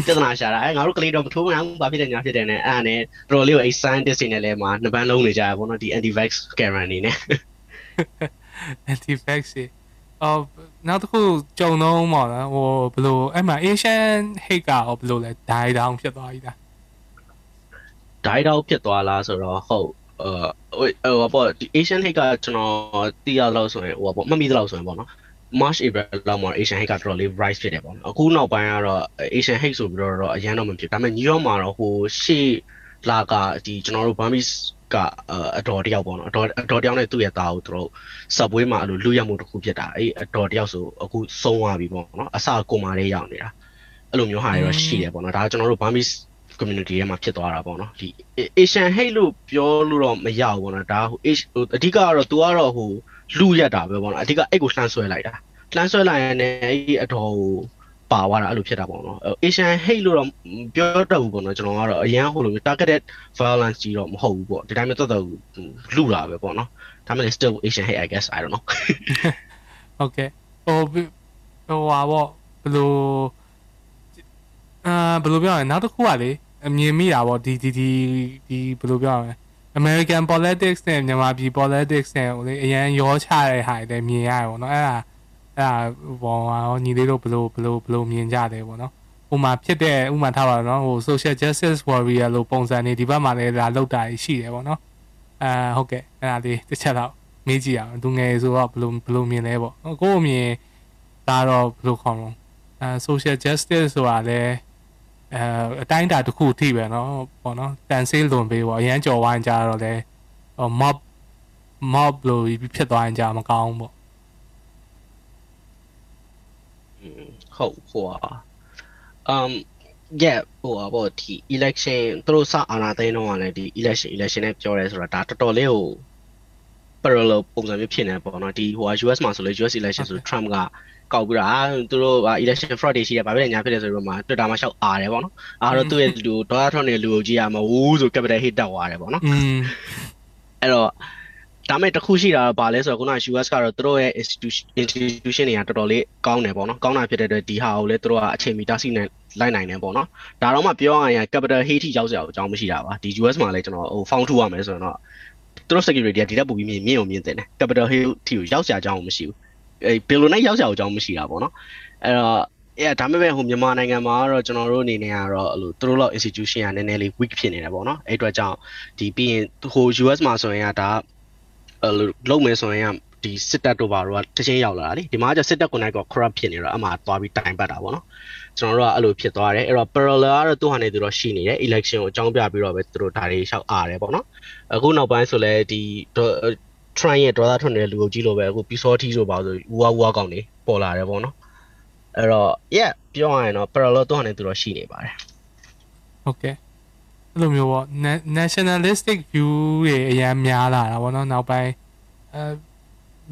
ပြဿနာရှာတာအဲငါတို့ကလေးတော့မထိုးမအောင်ဘာဖြစ်တယ်ညာဖြစ်တယ်နဲ့အဲ့ဒါနဲ့တော်တော်လေးကိုအဲ့ scientist တွေနဲ့လည်းမှာနှစ်ပန်းလုံးနေကြရပေါ့နော်ဒီ anti vax Karen တွေနဲ့ anti vax အော်နောက်တစ်ခုကြုံတော့မှာလားဟိုဘယ်လိုအဲ့မှာ Asian hate ကရောဘယ်လိုလဲ die down ဖြစ်သွားပြီလား die down ဖြစ်သွားလားဆိုတော့ဟုတ် ဟိုဟိုပေါ့ဒီ Asian hate ကကျွန်တော်သိရလို့ဆိုရင်ဟိုပေါ့မမိသလောက်ဆိုရင်ပေါ့နော် March April လောက်မှာ Asian hate ကတော်တော်လေး rise ဖြစ်တယ်ပေါ့နော်အခုနောက်ပိုင်းကတော့ Asian hate ဆိုပြီးတော့အရန်တော့မဖြစ်ဒါပေမဲ့ New York မှာတော့ဟိုရှေ့လာကဒီကျွန်တော်တို့ Burmese ကအတော်တယောက်ပေါ့နော်အတော်အတော်တယောက်နဲ့သူ့ရဲ့သားကိုသူတို့ subway မှာအဲ့လိုလူရမှုတစ်ခုဖြစ်တာအဲ့အတော်တယောက်ဆိုအခုဆုံးသွားပြီပေါ့နော်အစကိုမာလေးရောက်နေတာအဲ့လိုမျိုးဟာတွေတော့ရှိတယ်ပေါ့နော်ဒါကကျွန်တော်တို့ Burmese community ထဲမှာဖြစ်သွားတာပေါ့နော်ဒီ Asian hate လို့ပြောလို့တော့မရဘူးပေါ့နော်ဒါဟိုအဓိကကတော့ तू ကတော့ဟိုလူရက်တာပဲပေါ့နော်အဓိကအဲ့ကိုလှမ်းဆွဲလိုက်တာလှမ်းဆွဲလိုက်ရင်လည်းအဲ့အတော်ကိုပါသွားတာအဲ့လိုဖြစ်တာပေါ့နော် Asian hate လို့တော့ပြောတတ်ဘူးပေါ့နော်ကျွန်တော်ကတော့အရန်ဟိုလို targeted violence ကြီးတော့မဟုတ်ဘူးပေါ့ဒီတိုင်းမျိုးတော်တော်လူတာပဲပေါ့နော်ဒါမှလည်း still Asian hate I guess I don't know ဟုတ်ကဲ့ဟိုဟိုဟာပေါ့ဘယ်လို အာဘယ်လိုပြောရလဲနောက်တစ်ခုကလေအမြင်မိတာပေါ့ဒီဒီဒီဒီဘယ်လိုပြောရလဲ American politics နဲ့မြန်မာပြည် politics နဲ့ဟိုလေအရန်ရောချတဲ့ဟာတွေမြင်ရတယ်ပေါ့နော်အဲ့ဒါအဲ့ဒါဘောဟောညီလေးတို့ဘယ်လိုဘယ်လိုဘယ်လိုမြင်ကြတယ်ပေါ့နော်ဥမာဖြစ်တဲ့ဥမာထားပါတော့နော်ဟို social justice warrior လို့ပုံစံနေဒီဘက်မှာလည်းဒါလောက်တာရှိတယ်ပေါ့နော်အာဟုတ်ကဲ့အဲ့ဒါလေးတစ်ချက်တော့မေးကြည့်အောင်သူငယ်ဆိုတော့ဘယ်လိုဘယ်လိုမြင်လဲပေါ့ကို့အမြင်ဒါတော့ဘယ်လိုခေါ်မလဲအဲ social justice ဆိုတာလည်း အဲအတိုင်းအတာတစ်ခုထိပဲเนาะပေါ့နော်တန်ဆေးလွန်ပေးပေါ့အရန်ကြော်ဝိုင်းကြတော့လဲ mob mob လို့ဖြစ်သွားရင်ကြာမကောင်းပေါ့ ဟုတ်ဟိုဟာ um yeah ဟိုဟာပေါ့ဒီ election သူတို့စအာဏာသိမ်းတော့ကလည်းဒီ election election နဲ့ပြောရဲဆိုတာဒါတော်တော်လေးကို parallel ပုံစံမျိုးဖြစ်နေပေါ့နော်ဒီဟိုဟာ US မှာဆိုလေ US election ဆို Trump က ကောက်ပြီးတော့အာသူတို့ election fraud တွေရှိတယ်ဗာပဲညာဖြစ်တယ်ဆိုတော့မှ Twitter မှာရှောက်အားတယ်ပေါ့နော်အားတော့သူ့ရဲ့လူဒေါ်လာထွန်းနေလူကိုကြည့်ရမှာဝူးဆို capital hit တက်သွားတယ်ပေါ့နော်อืมအဲ့တော့ဒါမဲ့တစ်ခုရှိတာပါလဲဆိုတော့ခုန US ကတော့သူတို့ရဲ့ institution institution တွေကတော်တော်လေးကောင်းတယ်ပေါ့နော်ကောင်းတာဖြစ်တဲ့အတွက်ဒီဟာကိုလည်းသူတို့ကအချိန်မီတာစီနဲ့လိုက်နိုင်တယ်ပေါ့နော်ဒါတော့မှပြောရရင် capital hit ထိရောက်စရာအကြောင်းမရှိတာပါဒီ US မှာလည်းကျွန်တော်ဟို found to ရမယ်ဆိုတော့သူတို့ security ကဒီတက်ပူပြီးမြင်မြင်အောင်မြင်တယ် capital hill တီကိုရောက်ကြအကြောင်းမရှိဘူး အဲဘယ်လိုနဲ့ရောက်ကြအကြောင်းမရှိတာပေါ့နော်အဲ့တော့အဲဒါပေမဲ့ဟိုမြန်မာနိုင်ငံမှာကတော့ကျွန်တော်တို့အနေနဲ့ကတော့အဲ့လိုသူတို့လောက် institution ကနည်းနည်းလေး weak ဖြစ်နေတယ်ပေါ့နော်အဲ့အတွက်ကြောင့်ဒီပြီးရင်ဟို US မှာဆိုရင်ကဒါအဲ့လိုလုံးမယ်ဆိုရင်ကဒီစစ်တပ်တို့ဘာတို့ကတချင်းရောက်လာတာလေဒီမှာကျစစ်တပ်ကိုနိုင်က corrupt ဖြစ်နေတော့အမှသွားပြီးတိုင်ပတ်တာပေါ့နော်ကျွန်တော်တို့ကအဲ့လိုဖြစ်သွားတယ်အဲ့တော့ parallel ကတော့သူ့ဟာနေသူတော့ရှိနေတယ် election ကိုအကြောင်းပြပြီးတော့ပဲသူတို့ဒါတွေလျှောက်အားတယ်ပေါ့နော်အခုနောက်ပိုင်းဆိုလဲဒီ Trump ရဲ့ဒေါသထွက်နေတဲ့လူအုပ်ကြီးလိုပဲအခုပီစောထီဆိုပါဆိုဝူဝါဝူဝါကောင်တွေပေါ်လာတယ်ပေါ့နော်အဲ့တော့ yeah ပြောရရင်တော့ parallel သူ့ဟာနေသူတော့ရှိနေပါတယ်ဟုတ်ကဲ့အဲ့လိုမျိုးပေါ့ na- nationalistic view တွေအများများလာတာပေါ့နော်နောက်ပိုင်းအဲ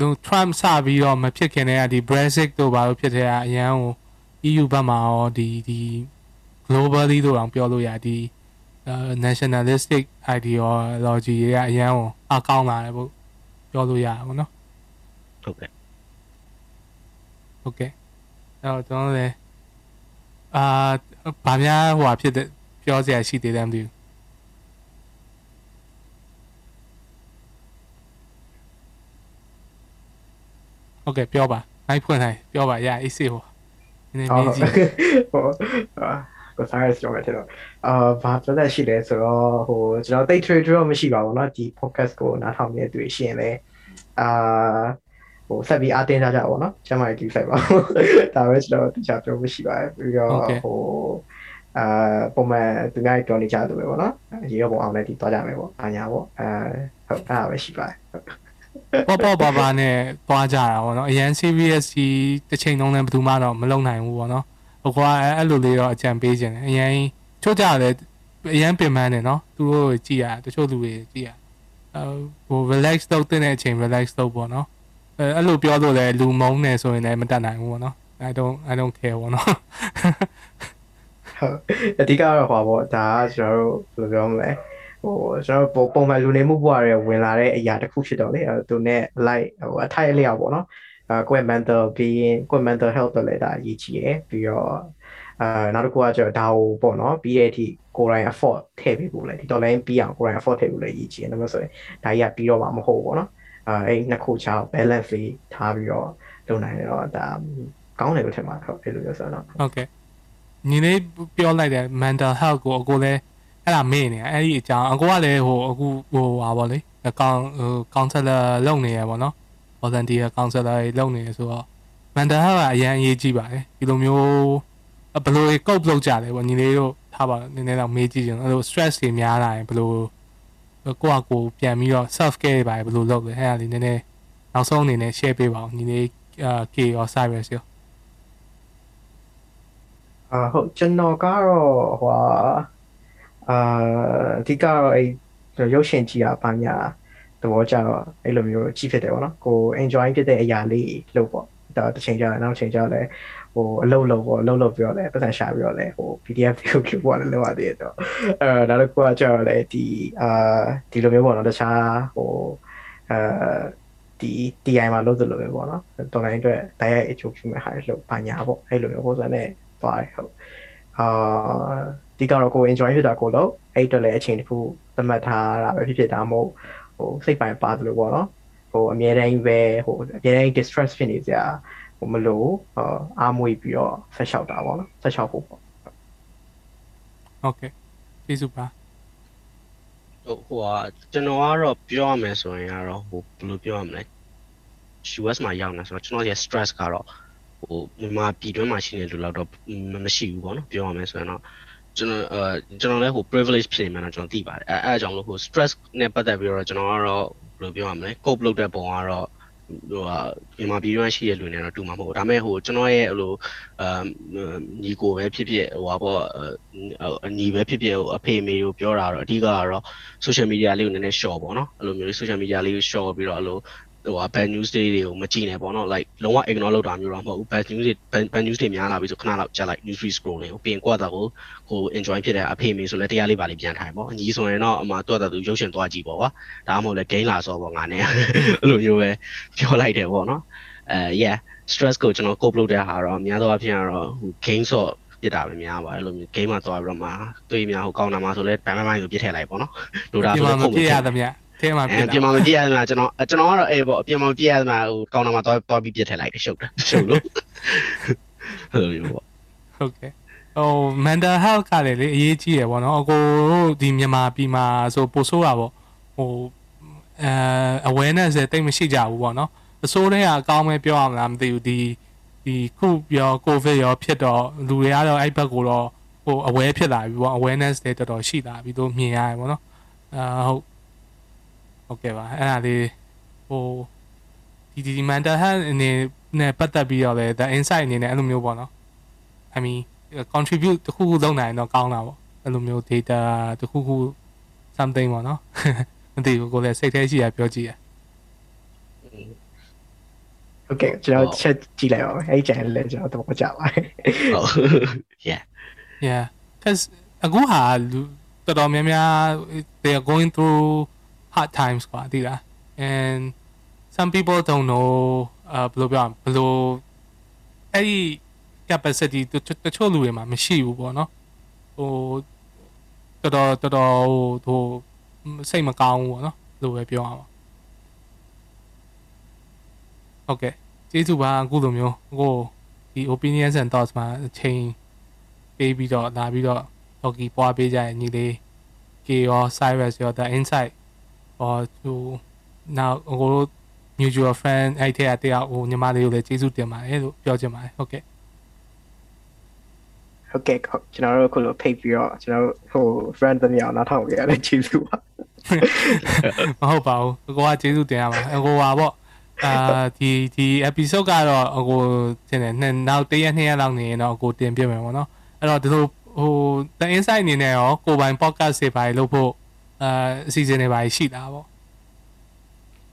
ဒို Trump စပြီးတော့မဖြစ်ခင်တည်းကဒီ Brexit တို့ဘာလို့ဖြစ်တဲ့ကအရန်ကို EU ဘက်မှာရောဒီဒီ globally တို့တောင်ပြောလို့ရဒီအဲ nationalistic ideology တွေကအရန်ကိုအကောင်းလာတယ်ပေါ့ ပြောလို့ရတယ်ပေါ့နော်ဟုတ်ကဲ့ဟုတ်ကဲ့အဲ့တော့ကျွန်တော်လည်းအာဗာများဟိုဟာဖြစ်တဲ့ပြောစရာရှိသေးတယ်မသိဘူးဟုတ်ကဲ့ပြောပါနိုင်ဖွင့်နိုင်ပြောပါရအေးစေးဟိုနည်းနည်းဟုတ်မေးကြည့်ဟို အာကိုစားရစကြောင်းတယ်တော့အာဘာပြောတဲ့ရှိလဲဆိုတော့ဟိုကျွန်တော်တိတ် trade တော့မရှိပါဘူးเนาะဒီ podcast ကိုနားထောင်နေတဲ့သူတွေရှိရင်လည်းအာဟိုဆက်ပြီးအတင်းကြကြပါတော့เนาะကျမကြီးဆိုင်ပါဒါပဲကျွန်တော်တခြားပြောမရှိပါဘူးပြီးတော့ဟိုအာပုံမှန်သူများတော်နေကြတယ်ပဲပေါ့နော်ရေရောပုံအောင်လည်းဒီသွားကြမယ်ပေါ့အညာပေါ့အဲဟုတ်အဲ့ဒါပဲရှိပါတယ် ပေါ့ပေါ့ပါပါနဲ့သွားကြတာပေါ့နော်အရန် serious ကြီးတစ်ချိန်လုံးလည်းဘယ်သူမှတော့မလုံနိုင်ဘူးပေါ့နော် ဟိုကအဲ့လိုလေးတော့အကြံပေးခြင်းတယ်အရန်ချို့ကြတယ်အရန်ပင်ပန်းတယ်နော်သူတို့ကြည့်ရတချို့လူတွေကြည့်ရအဲဟို relax လုပ်တဲ့အချိန် relax လုပ်ပေါ့နော်အဲအဲ့လိုပြောလို့လည်းလူမုန်းနေဆိုရင်လည်းမတတ်နိုင်ဘူးပေါ့နော် I don't I don't care ပေါ့နော်ဟုတ်အဓိကတော့ဟောပေါ့ဒါကကျွန်တော်တို့ဘယ်လိုပြောမလဲဟိုကျွန်တော်ပုံမှန်လူနေမှုဘဝတွေဝင်လာတဲ့အရာတစ်ခုဖြစ်တော့လေအဲသူနဲ့ like ဟိုအထိုက်အလျောက်ပေါ့နော်အဲ ကိုယ့် mental being ကိုယ့် mental health တော့လည်းဒါအရေးကြီးရယ်ပြီးတော့အဲနောက်တစ်ခုကကျတော့ဒါကိုပေါ့နော်ပြီးတဲ့အထိကိုယ်တိုင် afford ထည့်ပေးဖို့လေဒီ dollar ပြီးအောင်ကိုယ်တိုင် afford ထည့်ဖို့လည်းအရေးကြီးတယ်ဒါမှမဟုတ်ဆိုရင်ဒါကြီးကပြီးတော့မှမဟုတ်ဘူးပေါ့နော်အဲအဲ့နှစ်ခုချောင်း balance လေးထားပြီးတော့လုပ်နိုင်တော့ဒါကောင်းတယ်လို့ထင်ပါတယ်ဟုတ်အဲ့လိုမျိုးဆိုတော့ဟုတ်ကဲ့ညီလေးပြောလိုက်တယ် mental health ကိုအကိုလည်းအဲ့ဒါမေ့နေအဲ့ဒီအကြောင်းအကိုကလည်းဟိုအခုဟိုဟာပေါ့လေအကောင်ဟို counselor လုပ်နေရပေါ့နော် volunteer counselor လုပ်နေရဆိုတော့ mental health ကအရင်အရေးကြီးပါတယ်ဒီလိုမျိုးဘယ်လို cope လုပ်ကြလဲပေါ့ညီလေးတို့ထားပါနည်းနည်းတော့မေးကြည့်ကြအဲ့လို stress တွေများလာရင်ဘယ်လိုကိုယ့်အကိုပြန်ပြီးတော့ self care တွေပါဘယ်လိုလုပ်လဲအဲ့ဒါလေးနည်းနည်းနောက်ဆုံးအနေနဲ့ share ပေးပါဦးညီလေးအာ K ရော Cyrus ရောအာဟုတ်ကျွန်တော်ကတော့ဟိုဟာအာအဓိကတော့အဲ့ရုပ်ရှင်ကြည့်တာပါညာ သဘောကျတော့အဲ့လိုမျိုးကြည့်ဖြစ်တယ်ပေါ့နော်ကို enjoy ဖြစ်တဲ့အရာလေးလို့ပေါ့ဒါတစ်ချိန်ကြာနောက်ချိန်ကြာလဲဟိုအလုပ်လုပ်ပေါ့အလုပ်လုပ်ပြီးတော့လဲပတ်စံရှာပြီးတော့လဲဟို PDF တွေကိုကြည့်ပေါ့လဲလောက်ရသေးတယ်တော့အဲဒါလည်းကိုကကြာတော့လဲဒီအာဒီလိုမျိုးပေါ့နော်တခြားဟိုအာဒီ TI မှာလုပ်သလိုပဲပေါ့နော်တော်လိုင်းအတွက်တိုက်ရိုက်အကျိုးပြုမဲ့ဟာတွေလို့ပါညာပေါ့အဲ့လိုမျိုးပုံစံနဲ့သွားတယ်ဟုတ်အာဒီကတော့ကို enjoy ဖြစ်တာကိုလို့အဲ့တော့လည်းအချိန်တစ်ခုသတ်မှတ်ထားတာပဲဖြစ်ဖြစ်ဒါမှမဟုတ် ဟိုစိတ်ပိုင်းပါတယ်လို့ပေါ့နော်ဟိုအများတိုင်းပဲဟိုအများတိုင်း distress ဖြစ်နေကြဟိုမလို့အားမွေးပြီးတော့ဆက်လျှောက်တာပေါ့နော်ဆက်လျှောက်ဖို့ပေါ့ဟုတ်ကဲ့ကျေးဇူးပါဟိုဟိုဟာကျွန်တော်ကတော့ပြောရမယ်ဆိုရင်ကတော့ဟိုဘယ်လိုပြောရမလဲ US မှာရောက်နေဆိုတော့ကျွန်တော်ရဲ့ stress ကတော့ဟိုမြန်မာပြည်တွင်းမှာရှိနေလို့တော့မရှိဘူးပေါ့နော်ပြောရမယ်ဆိုရင်တော့ ကျွန်တော်အဲကျွန်တော်လည်းဟို privilege ဖြစ်နေမှတော့ကျွန်တော်သိပါတယ်အဲအဲအကြောင်းလို့ဟို stress နဲ့ပတ်သက်ပြီးတော့ကျွန်တော်ကတော့ဘယ်လိုပြောရမလဲ cope လုပ်တဲ့ပုံကတော့ဟိုဟာမြန်မာပြည်တွင်းရှိတဲ့လူတွေနဲ့တော့တူမှာမဟုတ်ဘူးဒါပေမဲ့ဟိုကျွန်တော်ရဲ့ဟိုလိုအမ်ညီကိုပဲဖြစ်ဖြစ်ဟိုဟာပေါ့အညီပဲဖြစ်ဖြစ်ဟိုအဖေအမေကိုပြောတာတော့အဓိကကတော့ social media လေးကိုနည်းနည်း short ပေါ့နော်အဲ့လိုမျိုး social media လေးကို short ပြီးတော့အဲ့လို ဟိုဟာ bad news တွေတွေကိုမကြည့်နဲ့ပေါ့နော် like လုံးဝ ignore လုပ်တာမျိုးတော့မဟုတ်ဘူး bad news တွေ bad news တွေများလာပြီဆိုခဏလောက်ကြာလိုက် news feed scroll လေးကိုပြင်ကွာတာကိုဟို enjoy ဖြစ်တဲ့အဖေမေဆိုလဲတရားလေးပါလေးပြန်ထိုင်ပေါ့အညီဆိုရင်တော့အမတွတ်တာသူရုပ်ရှင်သွားကြည့်ပေါ့ကွာဒါမှမဟုတ်လဲ game လာစောပေါ့ငါနဲ့အဲ့လိုမျိုးပဲပြောလိုက်တယ်ပေါ့နော်အဲ yeah stress ကိုကျွန်တော် cope လုပ်တဲ့ဟာတော့အများသောအားဖြင့်ကတော့ဟို game ဆော့ပြစ်တာပဲများပါတယ်လို့မျိုး game မှာသွားပြီးတော့မှတွေးများဟိုကောင်းတာမှဆိုလဲဘန်ဘန်ဘန်ကိုပြစ်ထည့်လိုက်ပေါ့နော်ဒိုတာဒီဆိုမှာလဲမခုတ်ပြည့်ရသမျှ ထဲမှာအဲဖြစ်ပြင်တာမာမပြည့်ရမှာကျွန်တော်ကျွန်တော်ကတော့အေးပေါ့ပြင်မာမပြည့်ရမှာဟိုကောင်းတာမှာတော့တော့ပြီးပြစ်ထည့်လိုက်တယ်ရှုပ်တယ်ရှုပ်လို့ဟုတ်ပြီပေါ့ဟုတ်ကဲ့ဟို mental health ကလည်းလေအရေးကြီးရယ်ပေါ့နော်အကိုတို့ဒီမြန်မာပြည်မှာဆိုပို့ဆိုးတာပေါ့ဟိုအဲ awareness တွေတိတ်မရှိကြဘူးပေါ့နော်အစိုးရကအကောင်းပဲပြောရမလားမသိဘူးဒီဒီခုပြော covid ရောဖြစ်တော့လူတွေကတော့အဲ့ဘက်ကိုတော့ဟို aware ဖြစ်လာပြီပေါ့ awareness တွေတော်တော်ရှိလာပြီလို့မြင်ရတယ်ပေါ့နော်အာဟုတ် ဟုတ်ကဲ့ပါအဲ့ဒါလေးဟိုဒီဒီ mental health အနေနဲ့ပတ်သက်ပြီးတော့လေ the insight အနေနဲ့အဲ့လိုမျိုးပေါ့နော် I mean contribute တခုခုလုပ်နိုင်ရင်တော့ကောင်းတာပေါ့အဲ့လိုမျိုး data တခုခု something ပေါ့နော်မသိဘူးကိုလည်းစိတ်ထဲရှိရပြောကြည့်ရဟုတ်ကဲ့ကျွန်တော်ချက်ကြည့်လိုက်ပါမယ်အဲ့ဒီ channel လည်းကျွန်တော်တော့ကြပါပါတယ်ဟုတ် yeah yeah cuz အခုဟာလူတော်တော်များများ they are going through hard times กว่าဒီလား and some people don't know အာဘယ်လိုပြောရမလဲဘယ်လိုအဲ့ဒီ capacity တချို့တချို့လူတွေမှာမရှိဘူးပေါ့နော်ဟိုတော်တော်တော်တော်ဟိုစိတ်မကောင်းဘူးပေါ့နော်လို့ပဲပြောရမှာဟုတ်ကဲ့ကျေးဇူးပါအခုလိုမျိုးကိုဒီ opinions and thoughts မှာအချိန်ပေးပြီးတော့လာပြီးတော့ hockey ပွားပေးကြရင်ညီလေး K ရော Cyrus ရော the insight ဟောသူ now ကိုတို့ mutual friend အဲ့ထဲကတယောက်ဟိုညီမလေးကိုလည်းကျေးဇူးတင်ပါတယ်လို့ပြောချင်ပါတယ်ဟုတ်ကဲ့ဟုတ်ကဲ့ဟုတ်ကျွန်တော်တို့ခုလိုဖိတ်ပြီးတော့ကျွန်တော်တို့ဟို friend တစ်ယောက်နောက်ထောင်ကြရတယ်ကျေးဇူးပါမဟုတ်ပါဘူးအကိုကကျေးဇူးတင်ရမှာအကိုပါပေါ့အာဒီဒီ episode ကတော့အကိုတင်တယ်နှစ်နောက်တစ်ရက်နှစ်ရက်လောက်နေရင်တော့အကိုတင်ပြမယ်ပေါ့နော်အဲ့တော့ဒီလိုဟို the insight အနေနဲ့ရောကိုယ်ပိုင် podcast တွေပါလို့ဖို့ အာအစီအစဉ်တွေပါရှိတာပေါ့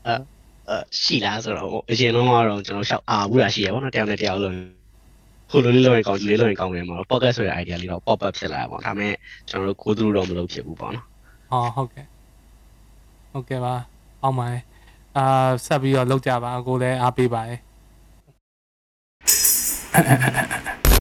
အဲရှိလားဆိုတော့အရင်တော့ကတော့ကျွန်တော်ရှောက်အာဘူးလားရှိရပါတော့တယောက်နဲ့တယောက်လုံးဟိုလိုလေးလုံးရင်ကောင်းလေးလုံးရင်ကောင်းတယ်မှာတော့ podcast ဆိုတဲ့ idea လေးတော့ pop up ဖြစ်လာပါတော့ဒါပေမဲ့ကျွန်တော်တို့ကိုယ်သူတော့မလုပ်ဖြစ်ဘူးပေါ့နော်ဟောဟုတ်ကဲ့ဟုတ်ကဲ့ပါအောင်ပါလေအာဆက်ပြီးတော့လောက်ကြပါအကိုလည်းအားပေးပါတယ်